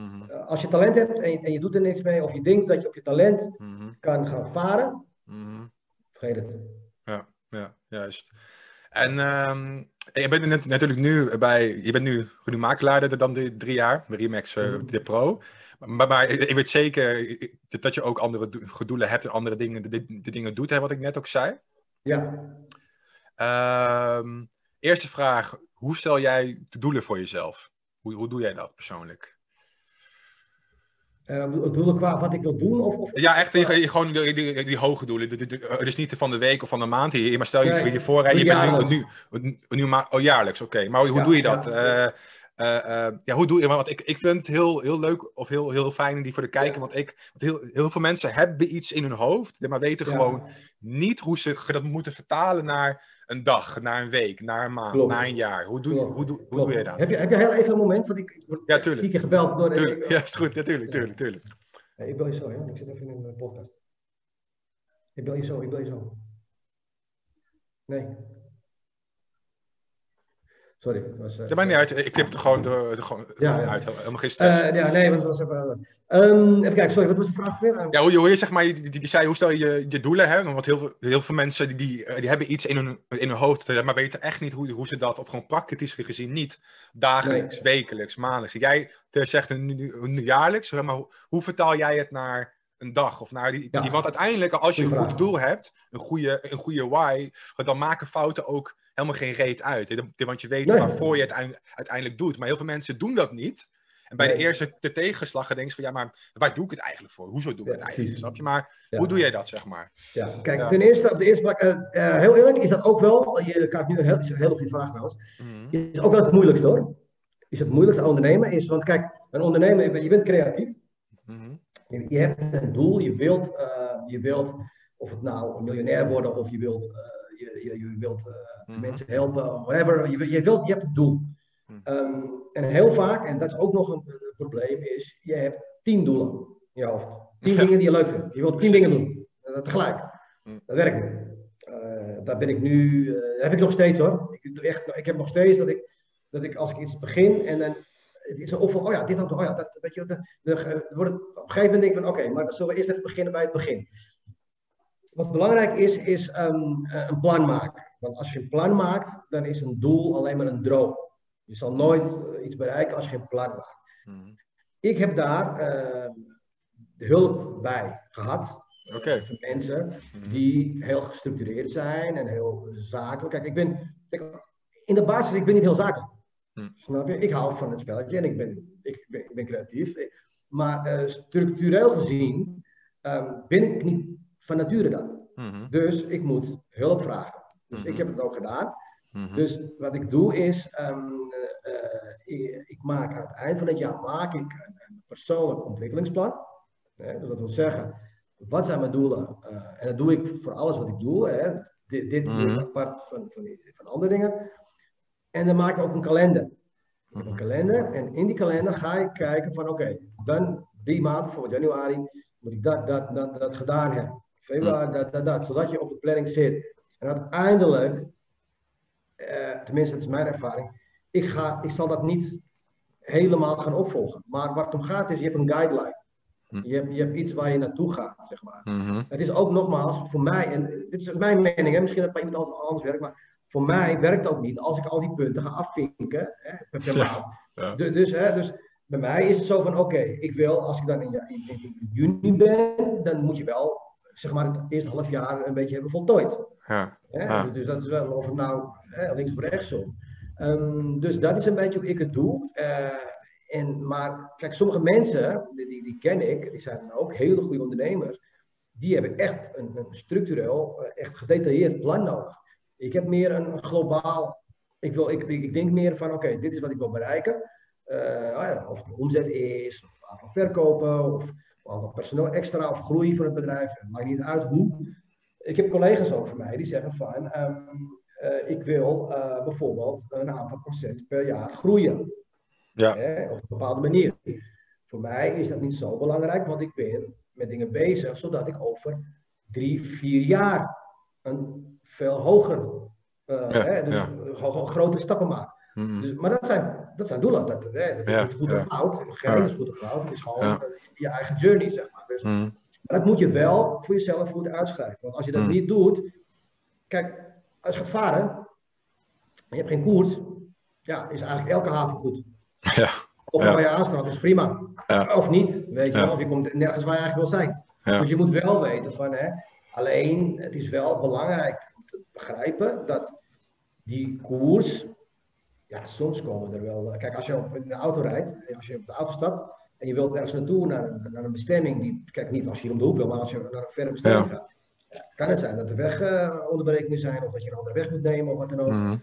Mhm, eh, als je talent hebt en, je- en je doet er niks mee, of je denkt dat je op je talent mhm, kan gaan varen, mhm. vergeet het. Ja, juist. En ehm, je bent net, natuurlijk nu bij, je bent nu, makelaar dan de drie jaar, Remax eh, de Pro. Maar, maar ik weet zeker dat je ook andere do- doelen hebt en andere dingen, de, de dingen doet, hè, wat ik net ook zei. Ja. Ehm, eerste vraag, hoe stel jij de doelen voor jezelf? Hoe, hoe doe jij dat persoonlijk? Eh, doelen qua wat ik wil doen? Of, of, Ja, echt die- gewoon die, die, die hoge doelen. Dus niet van de week of van de maand hier, maar stel je je voor, hè, je bent nu, nu, nu maar, oh, jaarlijks, oké. Maar hoe Ja, doe je dat? ja. Eh, ja, hoe doe je Want ik, ik vind het heel, heel leuk of heel, heel fijn die voor de kijker, want, ik, want heel, heel veel mensen hebben iets in hun hoofd, maar weten Ja. gewoon niet hoe ze dat moeten vertalen naar een dag, naar een week, naar een maand, Klopt. naar een jaar. Hoe doe, Klopt. hoe, doe, hoe Klopt. doe je dat? Heb je, heb je heel even een moment? Want ik, word Ja, tuurlijk. vier keer gebeld door... Tuurlijk, ja, is goed, natuurlijk, tuurlijk, tuurlijk. Ik bel je zo, ja. Ik zit even in een podcast. Ik bel je zo, ik bel je zo. Nee. Sorry. Was, eh, Dat maakt niet uit, ik knip het er gewoon, er gewoon Ja, ja. uit, helemaal geen stress. eh, ja, nee, want het was even... Ehm, even kijken, sorry, wat was de vraag weer? Ja, hoe hoe je zeg maar, die, die, die zei, hoe stel je je, doelen, hè? Want heel veel, heel veel mensen die, die, eh, die hebben iets in hun, in hun hoofd, maar weten echt niet hoe, hoe ze dat, of gewoon praktisch gezien niet, dagelijks, Nee. wekelijks, maandelijks. Jij zegt een, nu- een jaarlijks, maar hoe, hoe vertaal jij het naar een dag of naar die, Ja. die- want uiteindelijk als je een goed doel hebt, een goede, een goede why, dan maken fouten ook helemaal geen reet uit. Want je weet Nee. waarvoor je het uiteindelijk, doet. Maar heel veel mensen doen dat niet. En bij de eerste de tegenslag dan denk je van ja, maar waar doe ik het eigenlijk voor? Hoezo doe ik Ja, het eigenlijk? Snap je? Maar Ja. hoe doe jij dat, zeg maar? Ja, kijk, ten eerste, op de eerste plek, eh, eh, heel eerlijk, is dat ook wel, je krijgt nu een heel, is een hele goede vraag trouwens, Mhm. is ook wel het moeilijkste hoor. Is het moeilijkste aan ondernemen, is, want kijk, een ondernemer, je bent- creatief, Mhm. je, je hebt een doel, je wilt, eh, je wilt, of het nou een miljonair worden, of je wilt, je, je, je wilt eh, Mhm. mensen helpen, whatever, je, je, wilt, je hebt het doel. Mhm. Ehm, en heel vaak, en dat is ook nog een, een probleem, is je hebt tien doelen in je hoofd. Tien Ja. *laughs* dingen die je leuk vindt. Je wilt tien Precies. dingen doen, eh, tegelijk. Mhm. Dat werkt niet. Eh, daar ben ik nu, eh, heb ik nog steeds hoor. Ik, doe echt, ik heb nog steeds dat ik, dat ik als ik iets begin en dan, het is of oh ja, dit ook, oh ja, dat, weet je, de, de, op een gegeven moment denk ik van, oké, maar dan zullen we eerst even beginnen bij het begin. Wat belangrijk is, is um, een plan maken. Want als je een plan maakt, dan is een doel alleen maar een droom. Je zal nooit uh, iets bereiken als je geen plan maakt. Mhm. Ik heb daar uh, hulp bij gehad. Van mensen Mhm. die heel gestructureerd zijn en heel zakelijk. Kijk, ik ben, kijk, in de basis, ik ben niet heel zakelijk. Hm. Snap je? Ik hou van het spelletje en ik ben, ik ben, ik ben creatief. Maar uh, structureel gezien um, ben ik niet van nature dat. Mhm. Dus ik moet hulp vragen. Dus Mhm. ik heb het ook gedaan. Mhm. Dus wat ik doe is, um, uh, uh, ik, ik, maak aan het eind van het jaar maak ik een, een persoonlijk ontwikkelingsplan. dus dat wil zeggen, wat zijn mijn doelen? Uh, en dat doe ik voor alles wat ik doe. Hè. Dit, dit is apart van, van, van andere dingen. En dan maak ik ook een kalender. Ik een kalender en in die kalender ga ik kijken van oké, okay, dan die maand, bijvoorbeeld januari, moet ik dat, dat, dat, dat gedaan hebben. Februari, dat, dat, dat. Zodat je op de planning zit. En uiteindelijk, uh, tenminste dat is mijn ervaring, ik, ga, ik zal dat niet helemaal gaan opvolgen. Maar waar het om gaat is, je hebt een guideline. Je hebt, je hebt iets waar je naartoe gaat, zeg maar. Mm -hmm. Het is ook nogmaals, voor mij, en dit is mijn mening, hè, misschien dat bij iemand anders, anders werkt, maar voor mij werkt ook niet als ik al die punten ga afvinken hè, per maand. Ja. Dus, dus, hè, dus bij mij is het zo van, oké, okay, ik wil, als ik dan in, in, in, juni ben, dan moet je wel, zeg maar, het eerste half jaar een beetje hebben voltooid. Ja. Dus dat is wel, of het nou hè, links of rechtsom. Um, dus dat is een beetje hoe ik het doe. Uh, en, maar kijk, sommige mensen, die, die, ken ik, die zijn ook hele goede ondernemers, die hebben echt een, een structureel, echt gedetailleerd plan nodig. Ik heb meer een globaal, ik, wil, ik, ik denk meer van, oké, okay, dit is wat ik wil bereiken. Uh, ja, of de omzet is, of het aantal verkopen, of aantal personeel extra, of groei van het bedrijf. Het maakt niet uit hoe. Ik heb collega's van mij die zeggen van, um, uh, ik wil uh, bijvoorbeeld een aantal procent per jaar groeien. Ja. Hè, op een bepaalde manier. Voor mij is dat niet zo belangrijk, want ik ben met dingen bezig, zodat ik over drie, vier jaar een veel hoger, uh, ja, hè, dus ja. grote stappen maak. Mm -hmm. Dus, maar dat zijn, dat zijn doelen. Dat, hè, dat is Ja, niet goed ja. of fout. Geen is goed of fout. Het is gewoon Ja. uh, je eigen journey, zeg maar. Dus, Mm. maar dat moet je wel voor jezelf goed uitschrijven. Want als je dat Mm. niet doet, kijk, als je gaat varen en je hebt geen koers, ja, is eigenlijk elke haven goed. *laughs* Ja. Of Ja. waar je aanstraalt is prima. Ja. Of niet, weet je Ja. wel. Of je komt nergens waar je eigenlijk wil zijn. Ja. Dus je moet wel weten van, hè, alleen het is wel belangrijk om te begrijpen dat die koers, ja, soms komen er wel. Kijk, als je op de auto rijdt, als je op de auto stapt en je wilt ergens naartoe, naar een, naar een bestemming, die, kijk niet als je hier om de hoek wil, maar als je naar een verre bestemming Ja. gaat, ja, kan het zijn dat de weg uh, onderbreking zijn of dat je een andere weg moet nemen of wat dan ook. Mhm.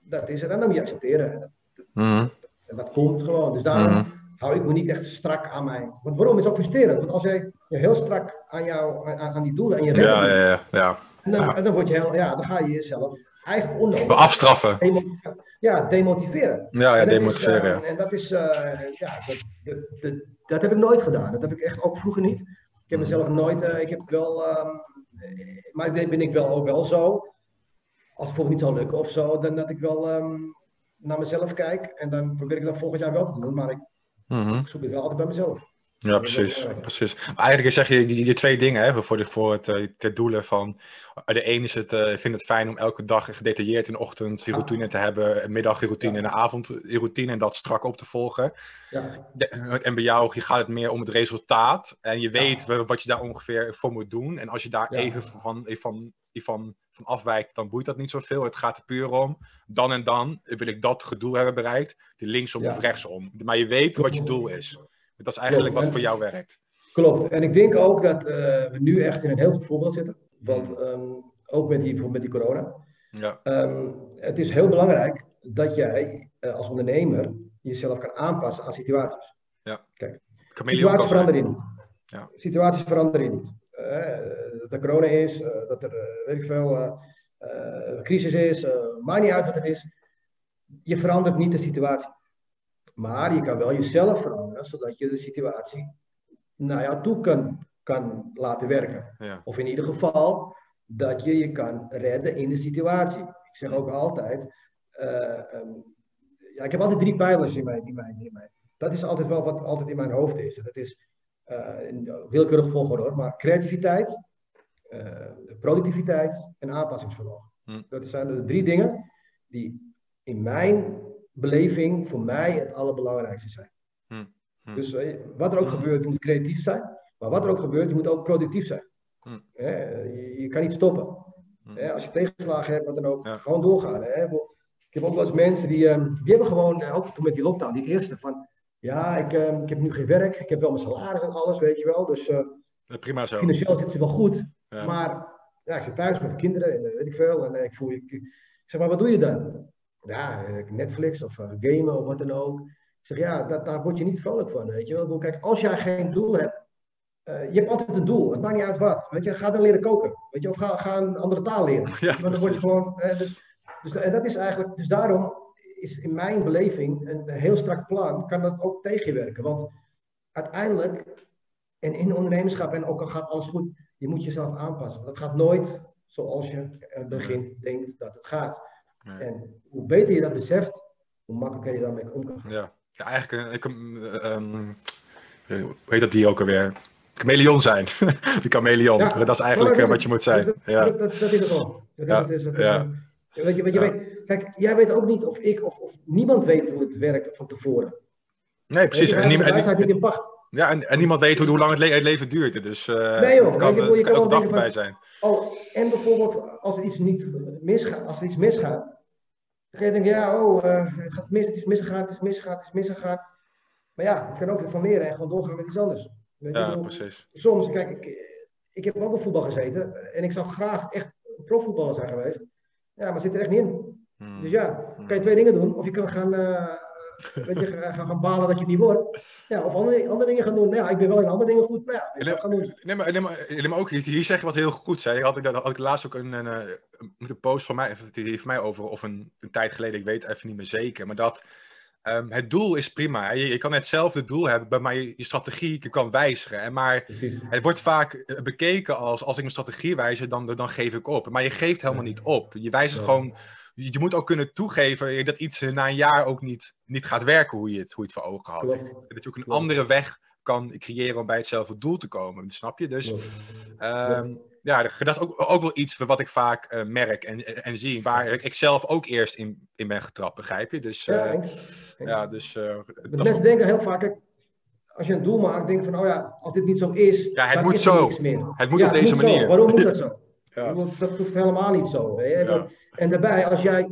Dat is er en dan moet je accepteren. Mhm. En dat komt gewoon. Dus daarom Mhm. hou ik me niet echt strak aan mijn. Want waarom is het ook frustrerend? Want als jij je heel strak aan, jou, aan, aan die doelen en je Ja, het ja, ja, ja. en dan, ja. en dan word je heel, ja, dan ga je jezelf eigenlijk onnodig We afstraffen. ja, demotiveren. Ja, ja, En is, demotiveren. eh, en dat is, eh, ja, dat, dat, dat, dat heb ik nooit gedaan. Dat heb ik echt ook vroeger niet. Ik heb mezelf nooit, eh, ik heb wel, ehm, eh, maar ik denk, ben ik wel ook wel zo. Als het bijvoorbeeld niet zou lukken of zo, dan dat ik wel ehm, naar mezelf kijk. En dan probeer ik dat volgend jaar wel te doen. Maar ik, Mhm. ik zoek het wel altijd bij mezelf. Ja, precies. precies. Maar eigenlijk zeg je die, die twee dingen hè, voor, de, voor het, eh, het doelen van... De een is het, eh vindt het fijn om elke dag gedetailleerd in de ochtend je routine te hebben. Een middag je routine en een avond je routine. En dat strak op te volgen. Ja, De- en bij jou gaat het meer om het resultaat. En je weet wa- wat je daar ongeveer voor moet doen. En als je daar even van, van, van, van afwijkt, dan boeit dat niet zoveel. Het gaat er puur om. Dan en dan wil ik dat gedoe hebben bereikt. Die linksom of rechtsom. Maar je weet wat je doel is. Dat is eigenlijk wat voor jou werkt. klopt. En ik denk ook dat eh, we nu echt in een heel goed voorbeeld zitten. Want ehm, ook met die, bijvoorbeeld met die corona. Ja. Ehm, het is heel belangrijk dat jij eh, als ondernemer jezelf kan aanpassen aan situaties. Chameleon kan Situaties veranderen niet. Ja. Situaties veranderen niet. Eh, dat er corona is, dat er, weet ik veel, crisis is, maakt niet uit wat het is. Je verandert niet de situatie. Maar je kan wel jezelf veranderen, zodat je de situatie naar jou toe kan, kan laten werken. Ja. Of in ieder geval dat je je kan redden in de situatie. Ik zeg ook altijd, eh, ehm, ja, ik heb altijd drie pijlers in mijn, in mijn, in mijn, dat is altijd wel wat altijd in mijn hoofd is. Dat is eh in willekeurig volgorde hoor, maar creativiteit, eh, productiviteit en aanpassingsvermogen. Hm. Dat zijn de drie dingen die in mijn beleving voor mij het allerbelangrijkste zijn. Hm. Hm. Dus eh, wat er ook Hm. gebeurt, je moet creatief zijn. Maar wat er ook gebeurt, je moet ook productief zijn. Hm. Je, je kan niet stoppen. Als je tegenslagen hebt, wat dan ook, Ja. gewoon doorgaan. Hè. Ik heb ook wel eens mensen die, ehm, die hebben gewoon, eh, ook toen met die lockdown, die eerste van, ja, ik, ehm, ik heb nu geen werk, ik heb wel mijn salaris en alles, weet je wel. Dus eh, Prima zo. financieel zit ze wel goed. Ja. Maar ja, ik zit thuis met de kinderen en weet ik veel. En ik voel, ik zeg maar, wat doe je dan? Ja, eh, Netflix of eh, gamen of wat dan ook. Ik zeg, ja, dat, daar word je niet vrolijk van, weet je wel. Kijk, als jij geen doel hebt, eh, je hebt altijd een doel. Het maakt niet uit wat. Weet je, ga dan leren koken. Weet je, of ga, ga een andere taal leren. *laughs* Ja, Maar dan word je gewoon. hè, dus, dus, en dat is eigenlijk. Dus daarom is in mijn beleving een heel strak plan. Kan dat ook tegen je werken. Want uiteindelijk. En in ondernemerschap, en ook al gaat alles goed, je moet jezelf aanpassen. Dat gaat nooit zoals je in het begin denkt dat het gaat. Nee. En hoe beter je dat beseft, hoe makkelijker je daarmee om kan gaan. Ja, ja eigenlijk een, ik, eh, hoe heet dat die ook alweer? Chameleon zijn. *laughs* Die chameleon. Ja. Dat is eigenlijk eh, wat je moet zijn. Dat, Ja. dat, dat, dat is het is Ja, het, is het, ja. eh, Weet je, weet je, weet, kijk, jij weet ook niet of ik of, of niemand weet hoe het werkt van tevoren. Nee, precies. En, wij niem- hebben en, de wijsheid niet in pacht. Ja, en, en niemand weet hoe, hoe lang het, le- het leven duurt. Dus eh Nee, joh. het kan, je, het je kan wel dag voorbij zijn. Oh, en bijvoorbeeld als er iets niet misgaat, als er iets misgaat, dan ga je denken, ja, oh, eh, het gaat mis, het is misgegaan, het is misgegaan, het is misgegaan. Maar ja, je kan ook ervan leren en gewoon doorgaan met iets anders. Weet ik Ja, precies. soms, kijk, ik, ik heb ook op voetbal gezeten en ik zou graag echt profvoetballer zijn geweest. Ja, maar zit er echt niet in. Hmm. Dus ja, kan je twee dingen doen. Of je kan gaan, eh, weet je, gaan, gaan balen dat je het niet wordt. Ja, of andere, andere dingen gaan doen. Nou ja, ik ben wel in andere dingen goed. Nou ja, gaan doen. Nee, maar, nee, maar, nee, maar ook hier, hier zeg je wat heel goed zei. Had ik, dat had ik laatst ook een, een, eh, een post van mij, die heeft mij over, of een, een tijd geleden, ik weet even niet meer zeker. Maar dat ehm, het doel is prima. Je, je kan hetzelfde doel hebben, maar je, je strategie je kan wijzigen. hè. Maar het wordt vaak eh, bekeken als als ik mijn strategie wijzig, dan, dan geef ik op. Maar je geeft helemaal niet op. Je wijzigt Ja. gewoon. Je moet ook kunnen toegeven dat iets eh, na een jaar ook niet, niet gaat werken hoe je het, hoe je het voor ogen had. Klopt. Dat je ook een Klopt. andere weg kan creëren om bij hetzelfde doel te komen. Snap je? Dus. Ehm, ja, dat is ook, ook wel iets wat ik vaak eh, merk en, en, zie. Waar ik zelf ook eerst in, in ben getrapt, begrijp je? Dus, Ja, eh, ja, dus eh, Want dat mensen denken heel vaak, als je een doel maakt, denk je van, oh ja, als dit niet zo is, Ja, het moet zo. Het moet Ja, op deze manier. Waarom moet dat zo? Ja. Dat hoeft helemaal niet zo. Hè? Ja. En daarbij, als jij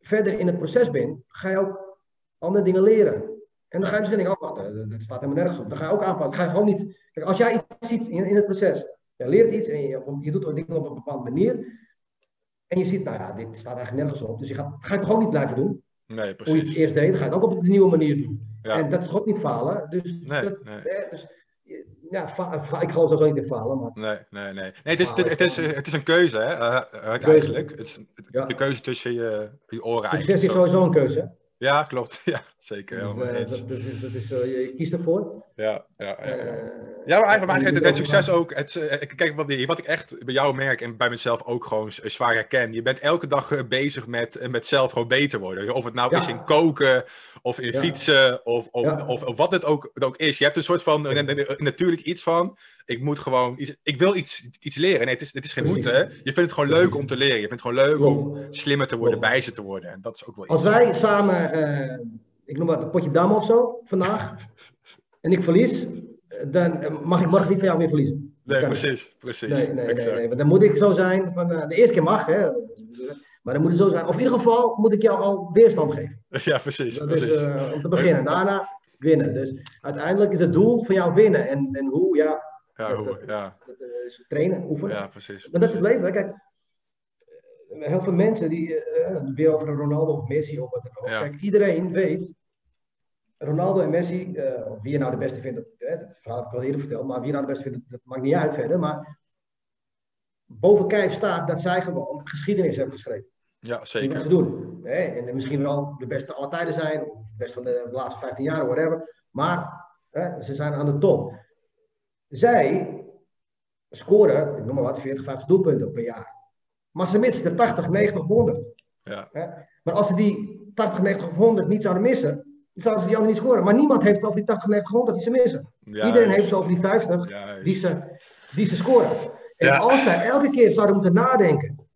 verder in het proces bent, ga je ook andere dingen leren. En dan ga je misschien denken, oh wacht, eh, dat staat helemaal nergens op. Dan ga je ook aanpassen. Dan ga je gewoon niet... Kijk, als jij iets ziet in, in het proces, je leert iets en je, je doet dingen op een bepaalde manier. En je ziet, nou ja, dit staat eigenlijk nergens op. Dus je gaat, ga je het toch ook niet blijven doen? Nee, Hoe je het precies. eerst deed, ga je het ook op de nieuwe manier doen. Ja. En dat is ook niet falen. Dus, Nee, dat, nee. eh, dus ja, ik geloof sowieso niet in falen. Maar Nee, nee, nee. nee het, is, het, is, het is een keuze, hè, eh, eh, uiteindelijk. Het is de keuze tussen je, je oren succes eigenlijk. is sowieso een keuze. Ja, klopt. *laughs* Ja, zeker. Dus, eh, dat, dat is, dat is, eh, je kiest ervoor. Ja, ja, ja. ja. Eh, Ja, maar eigenlijk, het, het succes ook. Het, kijk, wat, wat ik echt bij jou merk en bij mezelf ook gewoon zwaar herken. Je bent elke dag bezig met, met zelf gewoon beter worden. Of het nou Ja. is in koken, of in fietsen, of, of, of, of wat het ook, het ook is. Je hebt een soort van natuurlijk iets van. Ik moet gewoon iets, ik wil iets, iets leren. Nee, het is, het is geen moeten. Je vindt het gewoon leuk om te leren. Je vindt het gewoon leuk om slimmer te worden, wijzer te worden. En dat is ook wel Als iets. wij samen, eh, ik noem wat, een potje dam of zo, vandaag, en ik verlies, eh, dan eh, mag ik morgen niet van jou meer verliezen. Nee, precies. precies. Nee, nee, nee, exact. nee. Want dan moet ik zo zijn, van, de eerste keer mag, hè, maar dan moet het zo zijn. Of in ieder geval moet ik jou al weerstand geven. *laughs* Ja, precies. Dat is precies. eh, om te beginnen. Daarna winnen. Dus uiteindelijk is het doel van jou winnen. En, en hoe, ja, ja, hoe, dat- ja, eh, is trainen, oefenen. ja, precies. Maar dat is het leven. Kijk, eh, heel veel mensen die eh, weer over Ronaldo of Messi of wat dan ook. Ja. Kijk, iedereen weet, Ronaldo en Messi, eh, wie je nou de beste vindt, dat, hè, dat verhaal heb ik al eerder verteld, maar wie je nou de beste vindt, dat maakt niet uit verder. Maar boven kijf staat dat zij gewoon geschiedenis hebben geschreven. Ja, Die zeker. wat ze doen. Hè? En misschien wel de beste alle tijden zijn, of de beste van de, de laatste 15 jaar, whatever. Maar hè, ze zijn aan de top. Zij scoren, ik noem maar wat, 40, 50 doelpunten per jaar. Maar ze missen er 80, 90 of 100. Ja. Hè? Maar als ze die 80, 90 of 100 niet zouden missen, zouden ze die anderen niet scoren. Maar niemand heeft het over die 80, 90 gewonnen dat die ze missen. Ja, Iedereen heeft het over die 50 Juist. die ze, die ze scoren. En als zij elke keer zouden moeten nadenken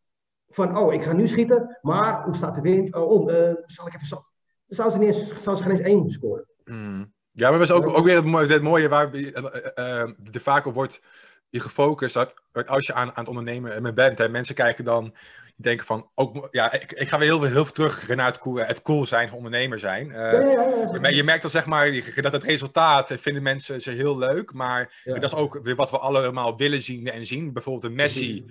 van, oh, ik ga nu schieten, maar hoe staat de wind? Oh, oh zal ik even zo... Dan zouden ze, niet eens, zouden ze geen eens één scoren. Mm. Ja, maar dat is ook, ook weer het mooie, het mooie waar eh, er vaak op wordt je gefocust. Dat, als je aan, aan het ondernemen bent, hè, mensen kijken dan, die denken van, ook, ja, ik, ik ga weer heel, heel veel terug naar het cool, het cool zijn van ondernemer zijn. Ja, ja, ja, ja. maar je merkt dan zeg maar dat het resultaat vinden mensen ze heel leuk, maar dat is ook weer wat we allemaal willen zien en zien. Bijvoorbeeld een Messi,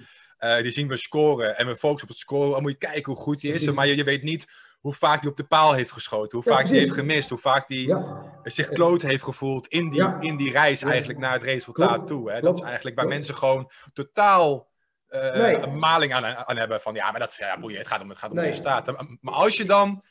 die zien we scoren en we focussen op het scoren. Dan moet je kijken hoe goed hij is, maar je, je weet niet hoe vaak hij op de paal heeft geschoten, hoe vaak hij heeft gemist, hoe vaak hij zich kloot heeft gevoeld in die, in die reis eigenlijk naar het resultaat toe. Hè? Dat is eigenlijk waar mensen gewoon totaal eh, Nee. een maling aan, aan hebben van ja, maar dat is ja, boeien, het gaat om het gaat om Nee. het resultaat. Maar als je dan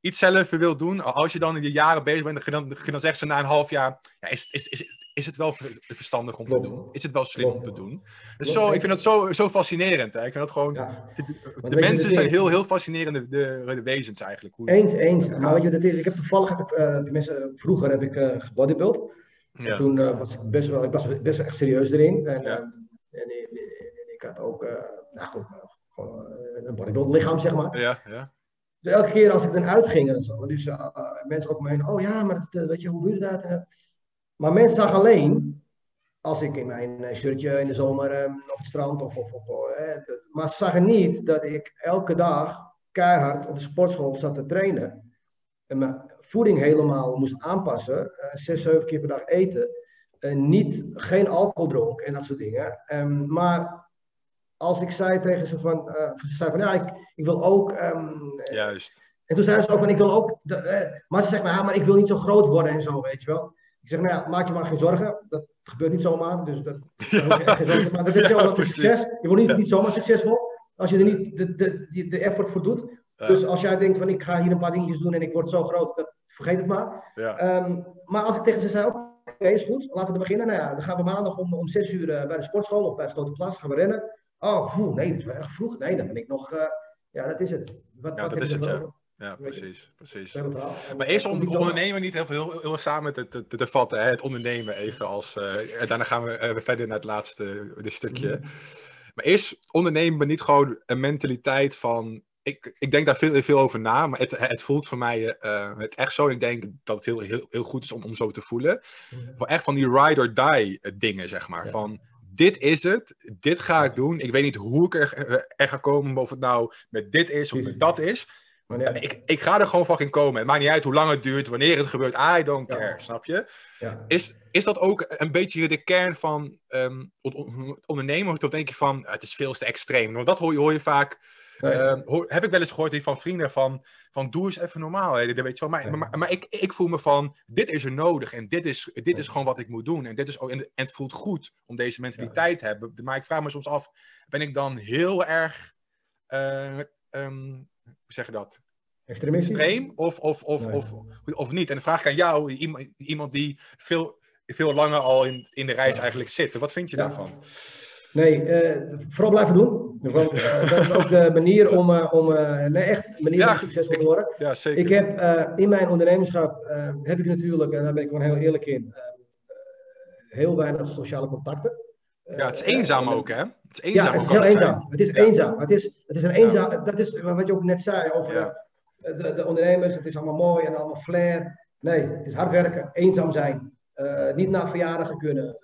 iets zelf wil doen, als je dan in de jaren bezig bent, dan, dan, zegt ze na een half jaar, ja, is, is, is, is het wel ver- verstandig om te doen? Is het wel slim om te doen? Dus zo, ik vind dat zo, zo fascinerend. Hè? Ik vind dat gewoon, ja. de, je, mensen zijn heel, heel fascinerende de, de wezens eigenlijk. Hoe, Eens, eens. Maar weet je, dat is, ik heb toevallig, heb eh, tenminste, vroeger heb ik eh gebodybuild. ja. Toen eh, was ik best wel, ik was best wel echt serieus erin. En, Ja. en, en- en ik had ook, nou goed, nou, gewoon een bodybuild lichaam, zeg maar. ja, ja. Dus elke keer als ik dan uitging en zo, dus mensen ook me heen, oh ja, maar dat, eh, weet je, hoe je dat? Maar mensen zagen alleen, als ik in mijn eh, shirtje in de zomer eh, op het strand of, of, of maar ze zagen niet dat ik elke dag keihard op de sportschool zat te trainen. En mijn voeding helemaal moest aanpassen, eh, zes, zeven keer per dag eten. En niet, geen alcohol dronk en dat soort dingen. Ehm, maar als ik zei tegen ze van, eh, ze zei van ja, ik, ik wil ook ehm, Juist. en toen zei ze ook van, ik wil ook, de- eh, maar ze zegt maar, ja, maar ik wil niet zo groot worden en zo, weet je wel. Ik zeg, nou ja, maak je maar geen zorgen. Dat gebeurt niet zomaar, dus dat, *laughs* zorgen Maar dat is Ja, succes. Je wordt niet, niet zomaar succesvol, als je er niet de, de, de, de effort voor doet. Dus als jij denkt van, ik ga hier een paar dingetjes doen en ik word zo groot, dat, vergeet het maar. Ehm, maar als ik tegen ze zei, oké, is goed, laten we beginnen. Nou ja, dan gaan we maandag om, om zes uur eh, bij de sportschool of bij Slotenplas, gaan we rennen. Oh, poeh, nee, dat is wel erg vroeg. Nee, dan ben ik nog, eh, ja, dat is het. Wat, Ja, wat dat is het, ja. Ja, precies, precies. Maar eerst om ondernemen niet heel, heel, heel samen te, te, te vatten, hè? het ondernemen even als. eh, en daarna gaan we eh, verder naar het laatste dit stukje. Mhm. Maar eerst ondernemen niet gewoon een mentaliteit van. Ik, ik denk daar veel, veel over na, maar het, het voelt voor mij het echt zo. Ik denk dat het heel, heel, heel goed is om, om zo te voelen. Voor echt van die ride or die dingen, zeg maar. Ja. Van dit is het, dit ga ik doen. Ik weet niet hoe ik er, eh, er ga komen, of het nou met dit is of met dat is. Maar ja, Ik, ik ga er gewoon fucking komen. Het maakt niet uit hoe lang het duurt, wanneer het gebeurt. I don't Ja. care, snap je? ja. Is, is dat ook een beetje de kern van on- ondernemen? Of denk je van, het is veel te extreem? Want dat hoor je, hoor je vaak. Nee. ehm, hoor- heb ik wel eens gehoord van vrienden van, van doe eens even normaal. Hè, weet je wel. Maar, Ja. maar, maar ik, ik voel me van, dit is er nodig. En dit is, dit is gewoon wat ik moet doen. En, dit is ook, en, en het voelt goed om deze mentaliteit te hebben. Maar ik vraag me soms af, ben ik dan heel erg, eh, ehm, hoe zeg je dat? Extremistisch? extreem of, of, of, Nee. of, of niet? En dan vraag ik aan jou, iemand, iemand die veel, veel langer al in, in de reis eigenlijk zit. Wat vind je daarvan? Nee, eh, vooral blijven doen. Want, eh, dat is ook de manier om, eh, om nee, echt een manier Ja. om succesvol te worden. *laughs* Ja, zeker. Ik heb in mijn ondernemerschap, heb ik natuurlijk, en daar ben ik gewoon heel eerlijk in, heel weinig sociale contacten. ja, het is eenzaam ook, hè? Het is Ja, eenzaam het ook is heel het eenzaam. Het is Ja. eenzaam. Het is, het is een eenzaam. Dat is wat je ook net zei over Ja. de, de, de ondernemers. Het is allemaal mooi en allemaal flair. Nee, het is hard werken, eenzaam zijn. eh, niet naar verjaardagen kunnen.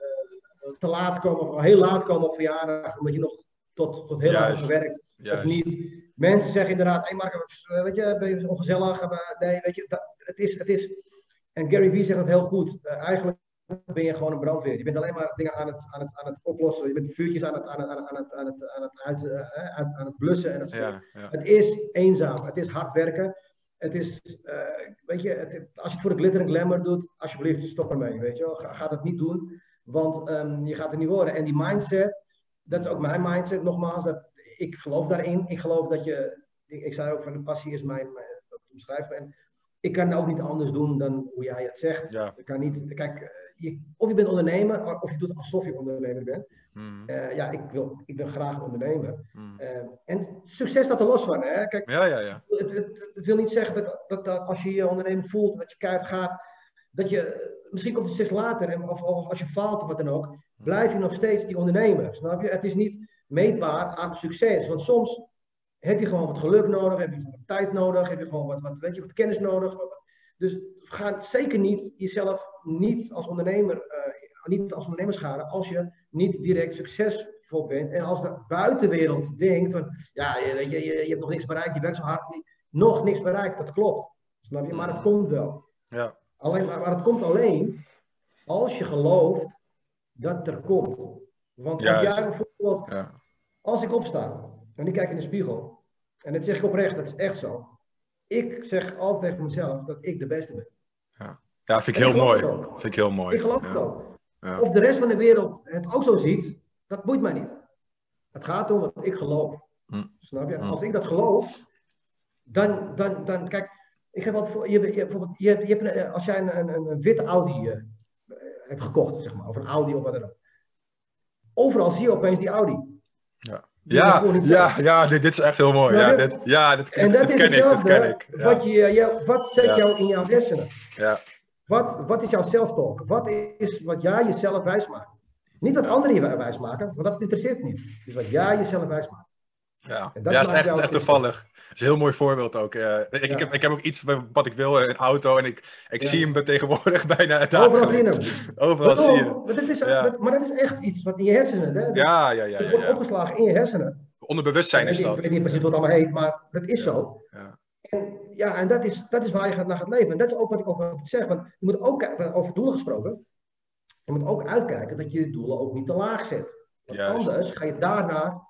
Te laat komen, of heel laat komen op verjaardag, omdat je nog tot, tot heel laat hebt gewerkt. Of niet. Mensen zeggen inderdaad, hey Mark, weet je, ben je ongezellig? Nee, weet je, dat, het, is, het is... En Gary Vee zegt het heel goed. Eh, eigenlijk ben je gewoon een brandweer. Je bent alleen maar dingen aan het, aan het, aan het oplossen. Je bent vuurtjes aan het, aan het, aan het, aan het, aan het, aan het, uit, eh, aan, aan het blussen. En dat soort Ja, ja. Het is eenzaam. Het is hard werken. Het is, eh, weet je, het, als je het voor de glitter en glamour doet, alsjeblieft, stop ermee. Weet je wel. Ga, ga dat niet doen, want ehm, je gaat er niet worden. En die mindset, dat is ook mijn mindset nogmaals. Dat, ik geloof daarin. Ik geloof dat je, ik, ik zei ook van de passie is mijn, mijn me. En ik kan ook niet anders doen dan hoe jij het zegt. Ja. Ik kan niet, kijk, eh, je, of je bent ondernemer, of je doet alsof je ondernemer bent. Mhm. Eh, ja, ik wil, ik ben graag ondernemer. Mhm. Eh, en succes staat er los van. Hè? Kijk, Ja, ja, ja. het, het, het wil niet zeggen dat, dat, dat als je je ondernemer voelt dat je keihard gaat, dat je, misschien komt het steeds later, en, of, of als je faalt of wat dan ook, blijf je nog steeds die ondernemer. Snap je? Het is niet meetbaar aan succes. Want soms heb je gewoon wat geluk nodig, heb je wat tijd nodig, heb je gewoon wat, wat, weet je, wat kennis nodig. Dus ga zeker niet jezelf niet als ondernemer, eh, niet als ondernemer schaden als je niet direct succesvol bent. En als de buitenwereld denkt van, ja, je, je, je hebt nog niks bereikt, je werkt zo hard, nog niks bereikt, dat klopt. Snap je? Maar het komt wel. Ja. Alleen, maar, maar het komt alleen als je gelooft dat het er komt. Want als Juist. jij bijvoorbeeld, Ja. als ik opsta en ik kijk in de spiegel, en dat zeg ik oprecht, dat is echt zo. Ik zeg altijd tegen mezelf dat ik de beste ben. Ja, vind ik En heel ik mooi. Vind ik heel mooi. Ik geloof ja. het ook. Ja. Of de rest van de wereld het ook zo ziet, dat boeit mij niet. Het gaat om wat ik geloof. Hm. Snap je? Hm. Als ik dat geloof, dan, dan, dan kijk, ik heb wat voor, je, je, bijvoorbeeld, je, je hebt, een- als jij een, een, een, witte Audi eh, hebt gekocht, zeg maar, of een Audi of wat dan ook. Overal zie je opeens die Audi. Ja, ja, ja, ja dit, dit is echt heel mooi. Ja, dit, ja dit, En dit dat is ken ik. Dit ken ik. Ja. wat, je, je, wat zet Ja. jou in jouw hersenen? Ja. Wat, wat is jouw self-talk? Wat is wat jij jezelf wijsmaakt? Niet wat anderen je wijsmaken, want dat interesseert niet. Is wat jij jezelf wijsmaakt. Ja, En dat ja is echt, echt toevallig. Dat is een heel mooi voorbeeld ook. eh. ik, ik, heb, ik heb ook iets wat ik wil, een auto, en ik, ik Ja. zie hem tegenwoordig *laughs* bijna Overal zie je dagelijks. hem. Overal zie je? Maar dat is, dat- maar dat is echt iets wat in je hersenen. Hè? Dat- Ja, ja, ja. wordt opgeslagen in je hersenen. Onderbewustzijn is dat. ik weet niet precies wat het allemaal heet, maar dat is zo. Ja. En, ja, en dat is, dat is waar je gaat, naar gaat leven. En dat is ook wat ik ook altijd zeg. Want je moet ook, over doelen gesproken, je moet ook uitkijken dat je je doelen ook niet te laag zet. Want Juist. anders ga je daarna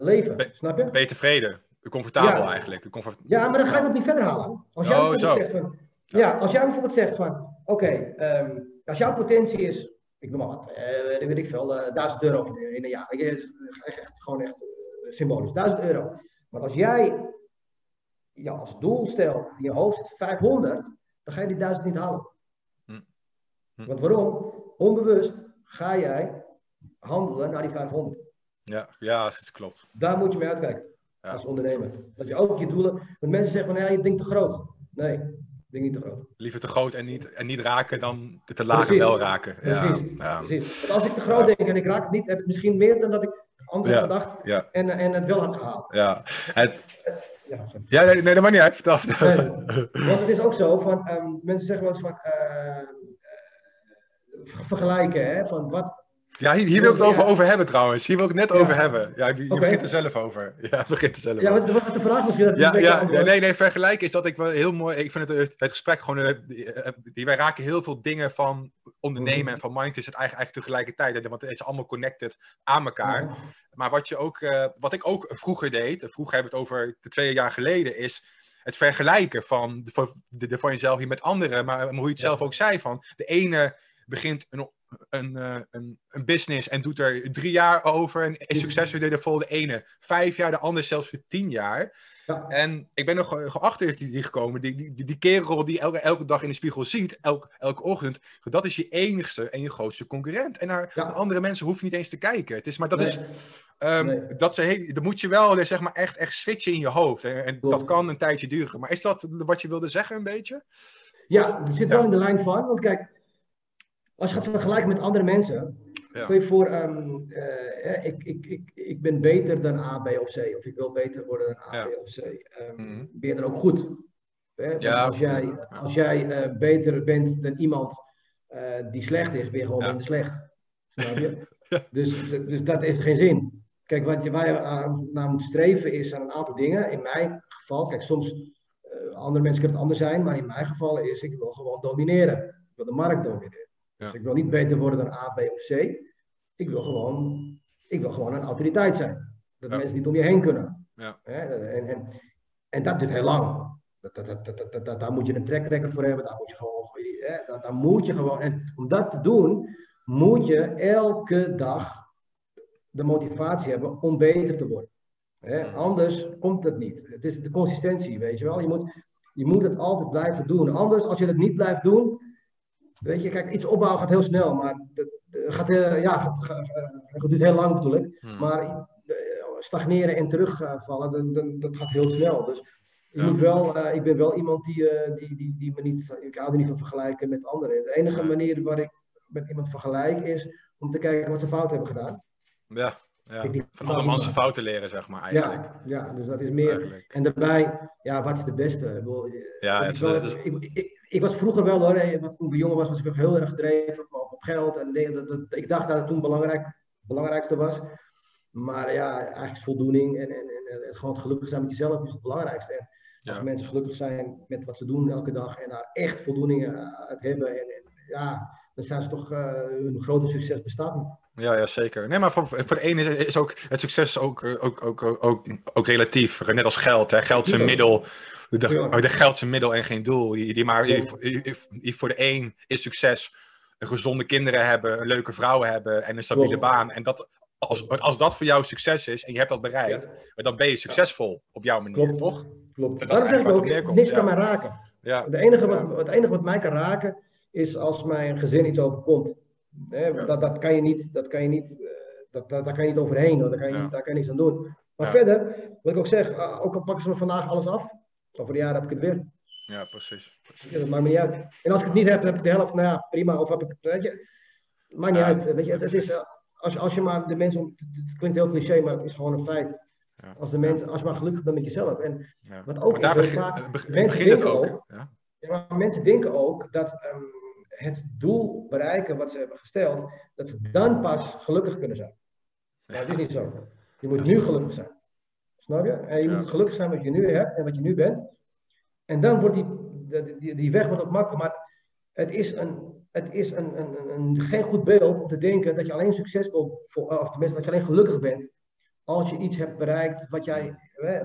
leven. Be- snap je? Ben je tevreden? Comfortabel Ja. eigenlijk. Comfort- Ja, maar dan ga je dat niet verder halen. Als jij Oh, bijvoorbeeld zo. zegt van, ja, als jij bijvoorbeeld zegt van, oké, ehm, als jouw potentie is, ik noem maar wat, eh, weet ik veel, eh 1000 euro in, een jaar. Ik, eh, echt, echt, gewoon echt eh, symbolisch, 1000 euro. Maar als jij ja, als doel stelt in je hoofd zit 500, dan ga je die 1000 niet halen. Hm. Hm. Want waarom? Onbewust ga jij handelen naar die 500. Ja, ja, dat klopt. Daar moet je mee uitkijken. Ja. Als ondernemer. Dat je ook je doelen. Want mensen zeggen van ja, je denkt te groot. Nee, ik denk niet te groot. Liever te groot en niet, en niet raken dan te laag en wel raken. Ja, Precies. ja, Precies. Want als ik te groot denk en ik raak het niet, heb ik misschien meer dan dat ik anderen Ja. gedacht ja, en, en het wel heb gehaald. ja. Het, Ja, ja nee, nee, dat maakt niet uit. Vertel. Nee. Want het is ook zo van, ehm, mensen zeggen wel eens van, eh, eh, vergelijken, hè, van wat, Ja, hier, hier wil ik het over, Ja. over hebben trouwens. Hier wil ik het net Ja. over hebben. Ja, je, begint er zelf over. *laughs* Ja, begint er zelf ja, over. wat, wat de vraag misschien? Ik Ja, ja, nee, nee, vergelijken is dat ik wel heel mooi. Ik vind het, het gesprek gewoon. eh, die, eh, die- wij raken heel veel dingen van ondernemen en van mind is het eigenlijk, eigenlijk tegelijkertijd. Want het is allemaal connected aan elkaar. Ja. Maar wat, je ook, eh, wat ik ook vroeger deed, vroeger hebben we het over de twee jaar geleden, is het vergelijken van, de, van, de, de- van jezelf hier met anderen. Maar, maar hoe je het Ja. zelf ook zei, van de ene begint een, een, eh, een, een business en doet er drie jaar over en is succesvol. De ene vijf jaar, de ander zelfs voor tien jaar. Ja. En ik ben nog ge- geachter die, die gekomen, die, die, die, kerel die elke, elke dag in de spiegel ziet, elk, elke ochtend, dat is je enigste en je grootste concurrent. En naar Ja. andere mensen hoef je niet eens te kijken. Het is, maar dat Nee. is, ehm, Nee. dat ze, dan moet je wel eh, zeg maar, echt, echt switchen in je hoofd. En, en dat kan een tijdje duren. Maar is dat wat je wilde zeggen een beetje? Ja, het zit wel in de lijn van. Want kijk, als je gaat vergelijken met andere mensen. Ja. Stel je voor, ehm, eh, ik, ik, ik, ik ben beter dan A, B of C. Of ik wil beter worden dan A, Ja. B of C. Mhm. Ben je dan ook goed? Hè? Want Ja. Als jij, als jij eh, beter bent dan iemand eh, die slecht is, ben je gewoon minder slecht. Snap je? *laughs* Dus, dus dat heeft geen zin. Kijk, wat je, waar je aan, naar moet streven is aan een aantal dingen. In mijn geval, kijk, soms andere mensen kunnen het anders zijn, maar in mijn geval is ik wil gewoon domineren. Ik wil de markt domineren. Ja. Dus ik wil niet beter worden dan A, B of C. Ik wil gewoon, ik wil gewoon een autoriteit zijn. Dat Ja. mensen niet om je heen kunnen. Ja. En, en, en dat duurt heel lang. Dat, dat, dat, dat, dat, dat- daar moet je een track record voor hebben. Daar moet je gewoon, hè, daar, moet je gewoon. En om dat te doen, moet je elke dag de motivatie hebben om beter te worden. Hè, anders komt het niet. Het is de consistentie, weet je wel. Je moet, Je moet het altijd blijven doen. Anders, als je het niet blijft doen, weet je, kijk, iets opbouwen gaat heel snel, maar het, gaat, ja, gaat- duurt heel lang bedoel ik. Hmm. Maar eh, stagneren en terugvallen, dat, dat, dat gaat heel snel. Dus Ja. moet wel, eh, ik ben wel iemand die, eh, die, die, die me niet, ik hou er niet van vergelijken met anderen. De enige manier waar ik met iemand vergelijk is om te kijken wat ze fout hebben gedaan. Ja, ja. Ik- van andermans zijn fouten leren, zeg maar, eigenlijk. Ja, ja, dus dat is meer. Eigenlijk. En daarbij, ja, wat is de beste? Ik, bedoel, Ja, het is is- wel- het is- ik, ik, ik was vroeger wel hoor, toen ik jonger was, was ik heel erg gedreven op, op geld. En dat, dat, ik dacht dat het toen belangrijk, belangrijkste was. Maar ja, eigenlijk is voldoening en, en, en, gewoon gelukkig zijn met jezelf is het belangrijkste. En als Ja. mensen gelukkig zijn met wat ze doen elke dag en daar echt voldoening eh, uit hebben, en, en, ja, dan zijn ze toch, eh, hun grote succes bestaat niet. Ja, ja, zeker. Nee, maar voor, voor de ene is, is ook het succes ook, ook, ook, ook, ook, ook relatief. Net als geld. Hè. Geld is een middel. De, Ja. de geld is een middel en geen doel. Die, die maar, die, voor de een is succes een gezonde kinderen hebben, een leuke vrouw hebben en een stabiele Klopt. baan. En dat, als, als dat voor jou succes is en je hebt dat bereikt, dan ben je succesvol op jouw manier, Klopt. toch? Klopt. Dat Daarom zeg ik ook, niks ja. kan mij raken. Ja, Het enige, wat, het enige wat mij kan raken is als mijn gezin iets overkomt. Dat, dat kan je niet, dat kan je niet, eh, dat, dat, daar kan je niet overheen, hoor. Daar, kan je daar kan je niks aan doen. Maar verder, wat ik ook zeg, eh, ook al pakken ze me vandaag alles af, over een jaar heb ik het weer. ja precies. precies. Maakt me niet uit. En als ik het niet heb, heb ik de helft, nou ja, prima. Of heb ik, weet je, maakt niet Ja, uit. Weet je, het is, eh, als, als je maar de mensen, het klinkt heel cliché, maar het is gewoon een feit. Ja. Als, de mensen, als je maar gelukkig bent met jezelf. En Ja. Wat ook Maar daar is, begin- vaak- be- mensen begint het denken ook. ook- Ja. Ja, maar mensen denken ook dat ehm, het doel bereiken wat ze hebben gesteld, dat ze dan pas gelukkig kunnen zijn. Maar dat is niet zo. Je moet nu gelukkig zijn. Snap je? En je Ja. moet gelukkig zijn wat je nu hebt en wat je nu bent. En dan wordt die, die, die, weg wordt ook makkelijk. Maar het is, een, het is een, een, een, een- geen goed beeld om te denken dat je alleen succesvol, voor- of tenminste dat je alleen gelukkig bent als je iets hebt bereikt wat jij, eh,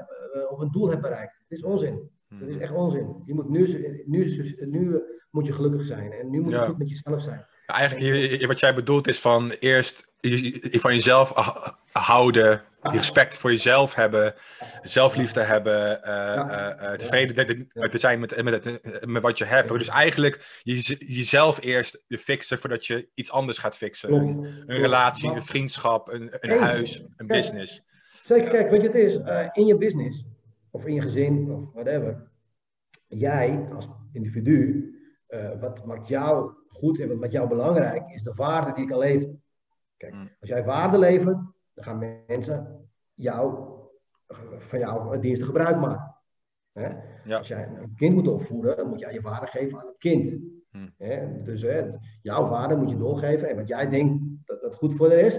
of een doel hebt bereikt. Het is onzin. Dat is echt onzin. Je moet nu, nu, nu, moet je gelukkig zijn. En nu moet je Ja. goed met jezelf zijn. Ja, Eigenlijk, wat jij bedoelt is van eerst van jezelf ah- houden, respect voor jezelf hebben, zelfliefde hebben, eh, eh, tevreden te- zijn met, met, het- met wat je hebt. Dus eigenlijk je, jezelf eerst fixen voordat je iets anders gaat fixen. Een, relatie, een vriendschap, een, een huis, een business. Zeker, kijk, weet je, het is in je business of in je gezin of whatever. Jij als individu, wat maakt jou goed en wat maakt jou belangrijk, is de waarde die je kan leveren. Kijk, Mm. als jij waarde levert, dan gaan mensen jou, van jou het diensten gebruik maken. Hè? Ja. Als jij een kind moet opvoeden, dan moet jij je waarde geven aan het kind. Mm. Hè? Dus hè, jouw waarde moet je doorgeven en wat jij denkt dat dat goed voor je is,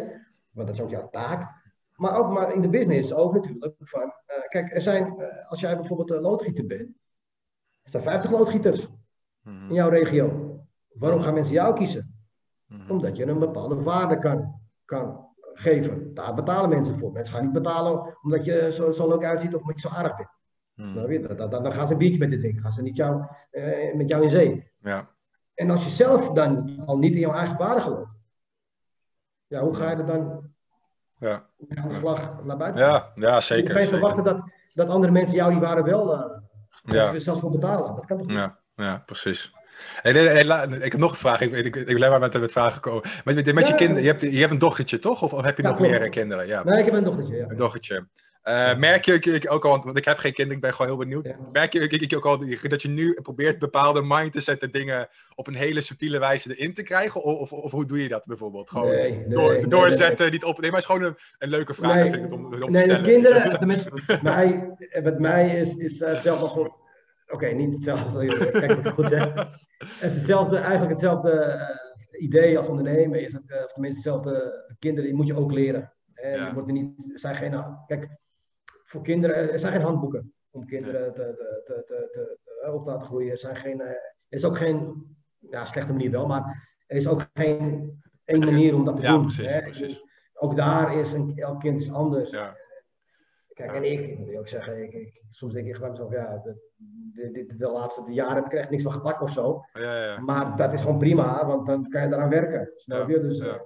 want dat is ook jouw taak. Maar ook maar in de business ook natuurlijk. Van, eh, kijk, er zijn, eh, als jij bijvoorbeeld een loodgieter bent, er zijn 50 loodgieters Mhm. in jouw regio. Waarom gaan mensen jou kiezen? Mhm. Omdat je een bepaalde waarde kan, kan geven. Daar betalen mensen voor. Mensen gaan niet betalen omdat je zo, zo leuk uitziet of omdat je zo aardig bent. Mhm. Je? Dan, dan, gaan ze een biertje met je drinken. Gaan ze niet jou, eh, met jou in zee. Ja. En als je zelf dan al niet in jouw eigen waarde gelooft. Ja, hoe ga je er dan Ja. aan de slag naar buiten? Ja, ja, Je zeker. kan je verwachten dat, dat andere mensen jou die waarde wel eh, Ja. zelfs voor betalen. Dat kan toch niet? Ja, ja, precies. Hey, nee, nee, ik heb nog een vraag. Ik, ik, ik, ben maar met, met vragen gekomen. Met, met, met je kinderen, je hebt, je hebt een dochtertje, toch? Of, of heb je Ja, nog klopt. meer eh, kinderen? Ja, Nee, ik heb een dochtertje, ja. een dochtertje. Eh, merk je ik- ook al, want ik heb geen kinderen, ik ben gewoon heel benieuwd. Merk je ik, ook al dat je nu probeert bepaalde mindset dingen op een hele subtiele wijze erin te krijgen? Of, of, of hoe doe je dat bijvoorbeeld? Gewoon Nee, nee, door, nee, doorzetten, niet op. Nee, maar het is gewoon een, een leuke vraag. Nee, vind ik om, om te Nee, stellen. de kinderen, *laughs* met mij, met mij is, is eh, hetzelfde als Oké, niet hetzelfde, kijk wat ik goed zeg. Het is hetzelfde, eigenlijk hetzelfde eh, idee als ondernemen. Is het, eh, of tenminste, hetzelfde. Kinderen die moet je ook leren. En Ja. wordt er niet, er zijn geen, kijk, voor kinderen, er zijn geen handboeken om kinderen te, te, te, te, op te laten groeien. Er, zijn geen, eh, er is ook geen, ja, slechte manier wel, maar er is ook geen één manier om dat te Ja, doen. precies, hè. precies. Ook daar is een, elk kind is anders. Ja. Kijk, en ik, moet je ook zeggen, ik, ik, soms denk ik bij mezelf, ja, de, de, de, de laatste jaren heb ik er echt niks van gepakt of zo. Ja, ja. Maar dat is gewoon prima, want dan kan je eraan werken. Snap je? Dus ja. ja,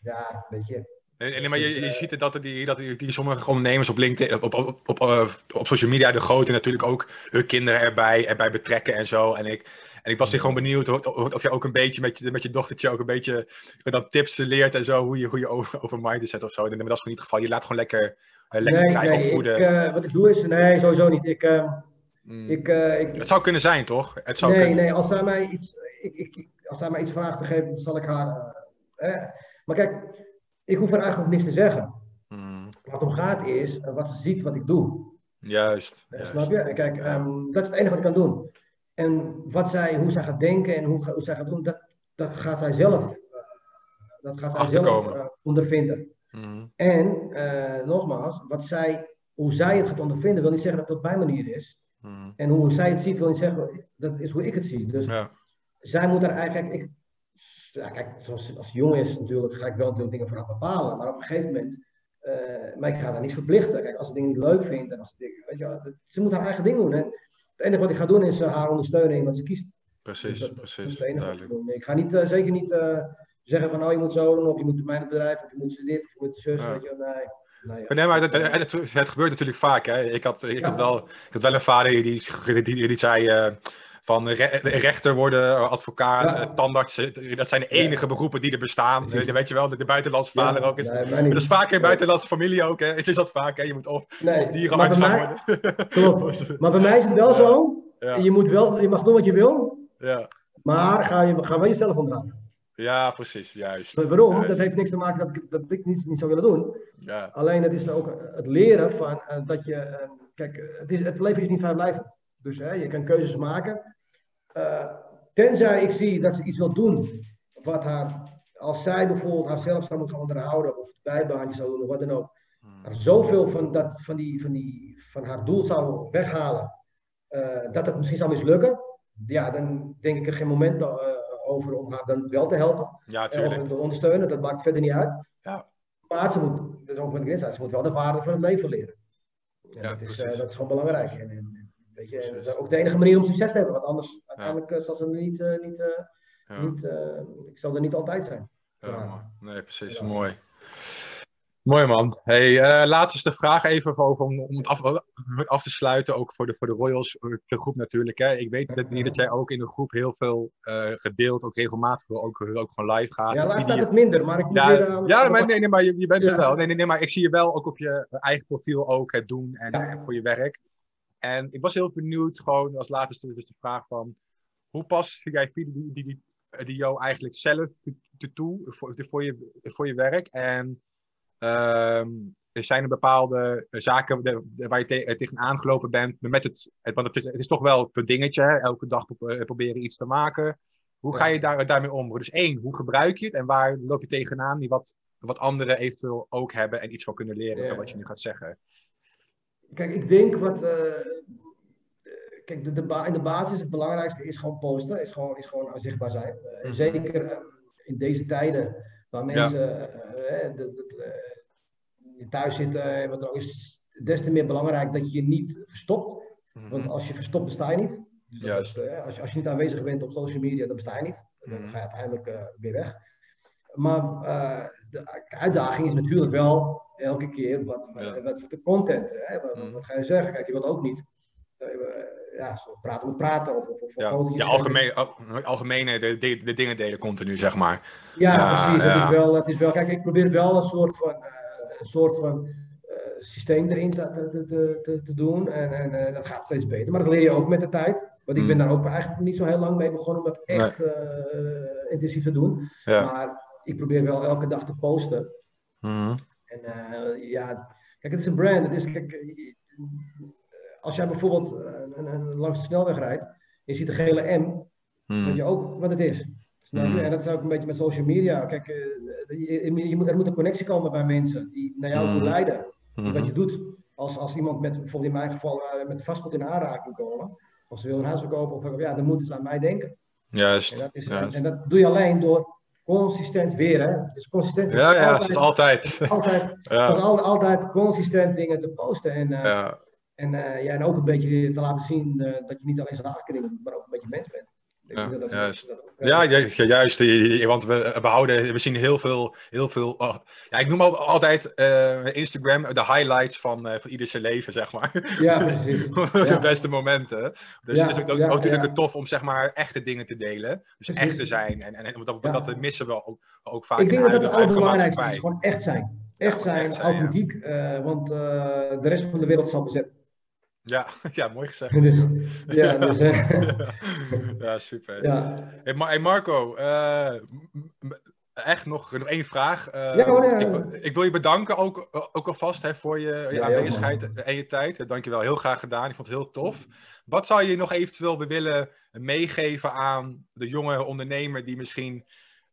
ja weet je. Nee, nee, maar je, Dus, je eh, ziet het dat, die, dat die, die sommige ondernemers op LinkedIn, op, op, op, op, op social media, de grote natuurlijk ook hun kinderen erbij, erbij betrekken en zo. En ik, en ik was hier gewoon benieuwd of, of, je ook een beetje met je, met je dochtertje ook een beetje dan tips leert en zo, hoe je, hoe je over, over mindset of zo. En dat is gewoon niet het geval. Je laat gewoon lekker, eh, lekker nee, vrij nee, opvoeden. ik, eh, wat ik doe is, nee, sowieso niet. Ik, eh, Mm. ik, eh, ik, Het zou kunnen zijn, toch? Het zou nee, kunnen. nee, als zij mij iets, ik, ik, als zij mij iets vraagt te geven, zal ik haar. eh, eh. Maar kijk, ik hoef er eigenlijk ook niks te zeggen. Mm. Wat om gaat is eh, wat ze ziet wat ik doe. Juist. Eh, juist. Snap je? Kijk, ehm, dat is het enige wat ik kan doen. En wat zij, hoe zij gaat denken en hoe, hoe zij gaat doen, dat, dat gaat zij zelf, eh, dat gaat zij zelf Achterkomen. eh, ondervinden. Mm. En eh, nogmaals, wat zij, hoe zij het gaat ondervinden, wil niet zeggen dat op mijn manier is. Mm. En hoe zij het ziet, wil niet zeggen dat is hoe ik het zie. Dus Ja. zij moet er eigenlijk. Ik, ja, kijk, zoals als jong is, natuurlijk, ga ik wel natuurlijk dingen voor haar bepalen. Maar op een gegeven moment. eh, maar ik ga haar niet verplichten. Kijk, als ze dingen niet leuk vindt. En als ze, dingen, weet je, dat- ze moet haar eigen ding doen. En het enige wat ik ga doen is eh, haar ondersteunen in wat ze kiest. Precies, Dus dat, dat precies. ik ga niet, zeker niet zeggen van, nou, je moet zo. Of je moet mijn bedrijf. Of je moet dit. Of je moet zus. Ja. Weet je, wel. nee. nee ja. Maar Nee, maar het, het, het- het gebeurt natuurlijk vaak. Hè. Ik, had, ik, had wel, ik had wel een vader die, die, die, die zei eh, van re- rechter worden, advocaat, Ja. eh, tandarts. eh, Dat zijn de enige beroepen die er bestaan. Eh, weet je wel, de, de buitenlandse vader ook. Is, nee, dat is vaak in buitenlandse familie ook. Hè. Is dat vaak. Hè. Je moet of, Nee, of dierenarts gaan worden. Klopt. *laughs* Maar bij mij is het wel zo. Je, moet wel, je mag doen wat je wil. Ja. Maar ga, je, ga wel jezelf onderhouden. Ja, precies. Juist. Waarom? Juist. Dat heeft niks te maken dat ik, dat ik niet, niet zou willen doen. Ja. Alleen het is ook het leren van eh, dat je. eh, kijk, het, is, het leven is niet vrijblijvend. Dus hè, je kan keuzes maken. Eh, tenzij ik zie dat ze iets wil doen. Wat haar, als zij bijvoorbeeld haarzelf zou moeten onderhouden. Of bijbaantje zou doen of wat dan ook. Hmm. haar zoveel van, dat, van, die, van, die, van haar doel zou weghalen. dat het misschien zou mislukken. Ja, dan denk ik er geen moment over om haar dan wel te helpen. Ja, Eh, tuurlijk. Of te ondersteunen, dat maakt verder niet uit. Ja. Maar ze moet, dat is ook wat ik net ze moet wel de waarde van het leven leren. En Ja, dat, is, eh, dat is gewoon belangrijk. En, en, weet je, dat is ook de enige manier om succes te hebben, want anders uiteindelijk eh, zal ze niet, niet, niet ik zal er niet altijd zijn. Ja. Nee, precies. Mooi. Mooi man. Hey, eh, laatste vraag even over, om, om het af, te sluiten, ook voor de, voor de Royals, de groep natuurlijk. Hè. Ik weet dat, niet dat jij ook in de groep heel veel eh, gedeeld, ook regelmatig, ook, ook gewoon live gaat. Ja, staat die- het minder, maar ik ja, weer... eh, ja maar, nee, nee, maar je, je bent er Ja. wel. Nee, nee, nee, maar ik zie je wel ook op je eigen profiel ook het doen en, Ja. en voor je werk. En ik was heel benieuwd, gewoon als laatste dus de vraag van, hoe past jij die, die, die, die, jou eigenlijk zelf toe voor, voor, je, voor je werk? En ehm, er zijn er bepaalde zaken de- de- waar je te, tegen aangelopen bent met het, het, want het is, het is toch wel een dingetje, hè? elke dag pro- eh, proberen iets te maken. Hoe ga je daar, daarmee om? Dus één, hoe gebruik je het en waar loop je tegenaan die wat, wat anderen eventueel ook hebben en iets van kunnen leren, Ja. wat je nu gaat zeggen? Kijk, ik denk wat. eh, eh, kijk, de, de in de basis het belangrijkste is gewoon posten, is gewoon, is gewoon zichtbaar zijn. Eh, Mhm. Zeker eh, in deze tijden waar mensen eh, eh, de- eh, thuis zitten, en wat er ook is, des te meer belangrijk dat je je niet verstopt. Want Mhm. als je verstopt, besta je niet. Dus Juist. is, eh, als, je, als je niet aanwezig bent op social media, dan besta je niet. Dan Mhm. ga je uiteindelijk eh, weer weg. Maar eh, de uitdaging is natuurlijk wel elke keer wat, wat, Ja. wat de content. Hè? Wat, Mhm. wat ga je zeggen? Kijk, je wilt ook niet eh, ja, praten met praten of, of, of Ja, ja algemeen, al- algemene de, de, de dingen delen continu, zeg maar. Ja, Ja, precies. ja. Het, is wel, het is wel, kijk, ik probeer wel een soort van, eh, een soort van eh, systeem erin te, te, te, te, te doen. En, en eh, dat gaat steeds beter. Maar dat leer je ook met de tijd. Want ik ben Mm. daar ook eigenlijk niet zo heel lang mee begonnen om dat echt eh, intensief te doen. Ja. Maar ik probeer wel elke dag te posten. Mhm. En ja, kijk, het is een brand. Het is, kijk, als jij bijvoorbeeld een, een, langs de snelweg rijdt, je ziet de gele M, weet Mhm. je ook wat het is. Snap je? Mm. En dat is ook een beetje met social media. Kijk, je, je moet, er moet een connectie komen bij mensen die naar jou toe Mm. leiden. Wat Mhm. je doet. Als, als iemand met, bijvoorbeeld in mijn geval, eh, met vastgoed in aanraking komen. Als ze willen een huis verkopen, of, ja, dan moeten ze aan mij denken. En Juist. dat, is, juist. en dat doe je alleen door consistent weer. Hè? Dus consistent Ja, ja, dat altijd, is altijd. altijd, *laughs* Ja. altijd, altijd consistent dingen te posten. En, eh, Ja. en, eh, ja, en ook een beetje te laten zien dat je niet alleen zaken dingen doet, maar ook een beetje mens bent. Ik Ja, dat juist. dat- Ja, ju- ju- juist. eh, Want we, we, houden, we zien heel veel. Heel veel oh, ja, ik noem al, altijd eh, Instagram de highlights van, eh van ieder zijn leven, zeg maar. Ja, *laughs* precies. de beste momenten. Dus het is ook, ook, natuurlijk ja. tof om zeg maar echte dingen te delen. Dus echt te zijn. En, en, en dat, dat missen we ook, ook vaak Ik in denk de dat het allerbelangrijkste is. Gewoon echt zijn. Echt zijn, echt zijn, ja. authentiek. eh, want eh, de rest van de wereld zal bezetten. Ja, *laughs* ja, mooi gezegd. Dus, ja, *laughs* dus, eh, *laughs* ja, super. ja. Hey, hey Marco, eh, echt nog, één vraag. Eh, Ja, hoor, ja. ik, ik wil je bedanken ook, ook alvast hè, voor je, aanwezigheid en je tijd. Dank je wel, heel graag gedaan. Ik vond het heel tof. Wat zou je nog eventueel willen meegeven aan de jonge ondernemer die misschien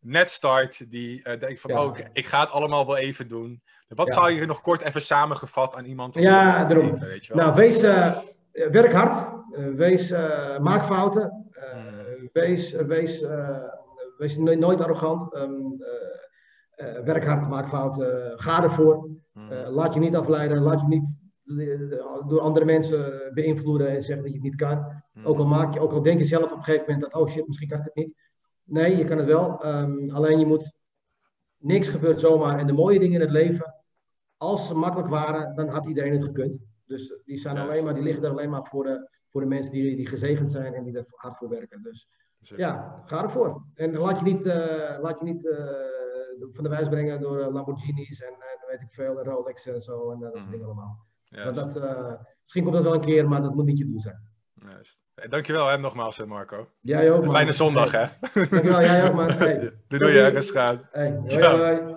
net start, die eh, denkt van, Ja. oh, ik ga het allemaal wel even doen. Wat Ja. zou je nog kort even samengevat aan iemand Ja, daarom. meegeven, weet je wel? Nou, wees, eh, werk hard. Eh, wees, eh, maak fouten. Hmm. wees, wees, wees no- nooit arrogant. Eh, werk hard, maak fouten. ga ervoor. Mm. Laat je niet afleiden. Laat je niet door andere mensen beïnvloeden en zeggen dat je het niet kan. Mm. Ook al, maak je, ook al denk je zelf op een gegeven moment dat, oh shit, misschien kan ik het niet. Nee, je kan het wel. Ehm, alleen je moet, niks gebeurt zomaar. En de mooie dingen in het leven, als ze makkelijk waren, dan had iedereen het gekund. Dus die, zijn alleen maar, die liggen er alleen maar voor de, voor de mensen die, die gezegend zijn en die er hard voor werken. Dus ja, ga ervoor. En laat je niet, eh, laat je niet eh, van de wijs brengen door eh, Lamborghinis en, en weet ik veel, en Rolex en zo en dat soort Mhm. dingen allemaal. Want dat, misschien komt dat wel een keer, maar dat moet niet je doel zijn. juist. Hey, dankjewel hè, nogmaals, Marco. Jij ook, Een man. fijne zondag, hè? Dankjewel, jij ook, man. *laughs* Hey. Doei, doei, aan. Hey, Ciao.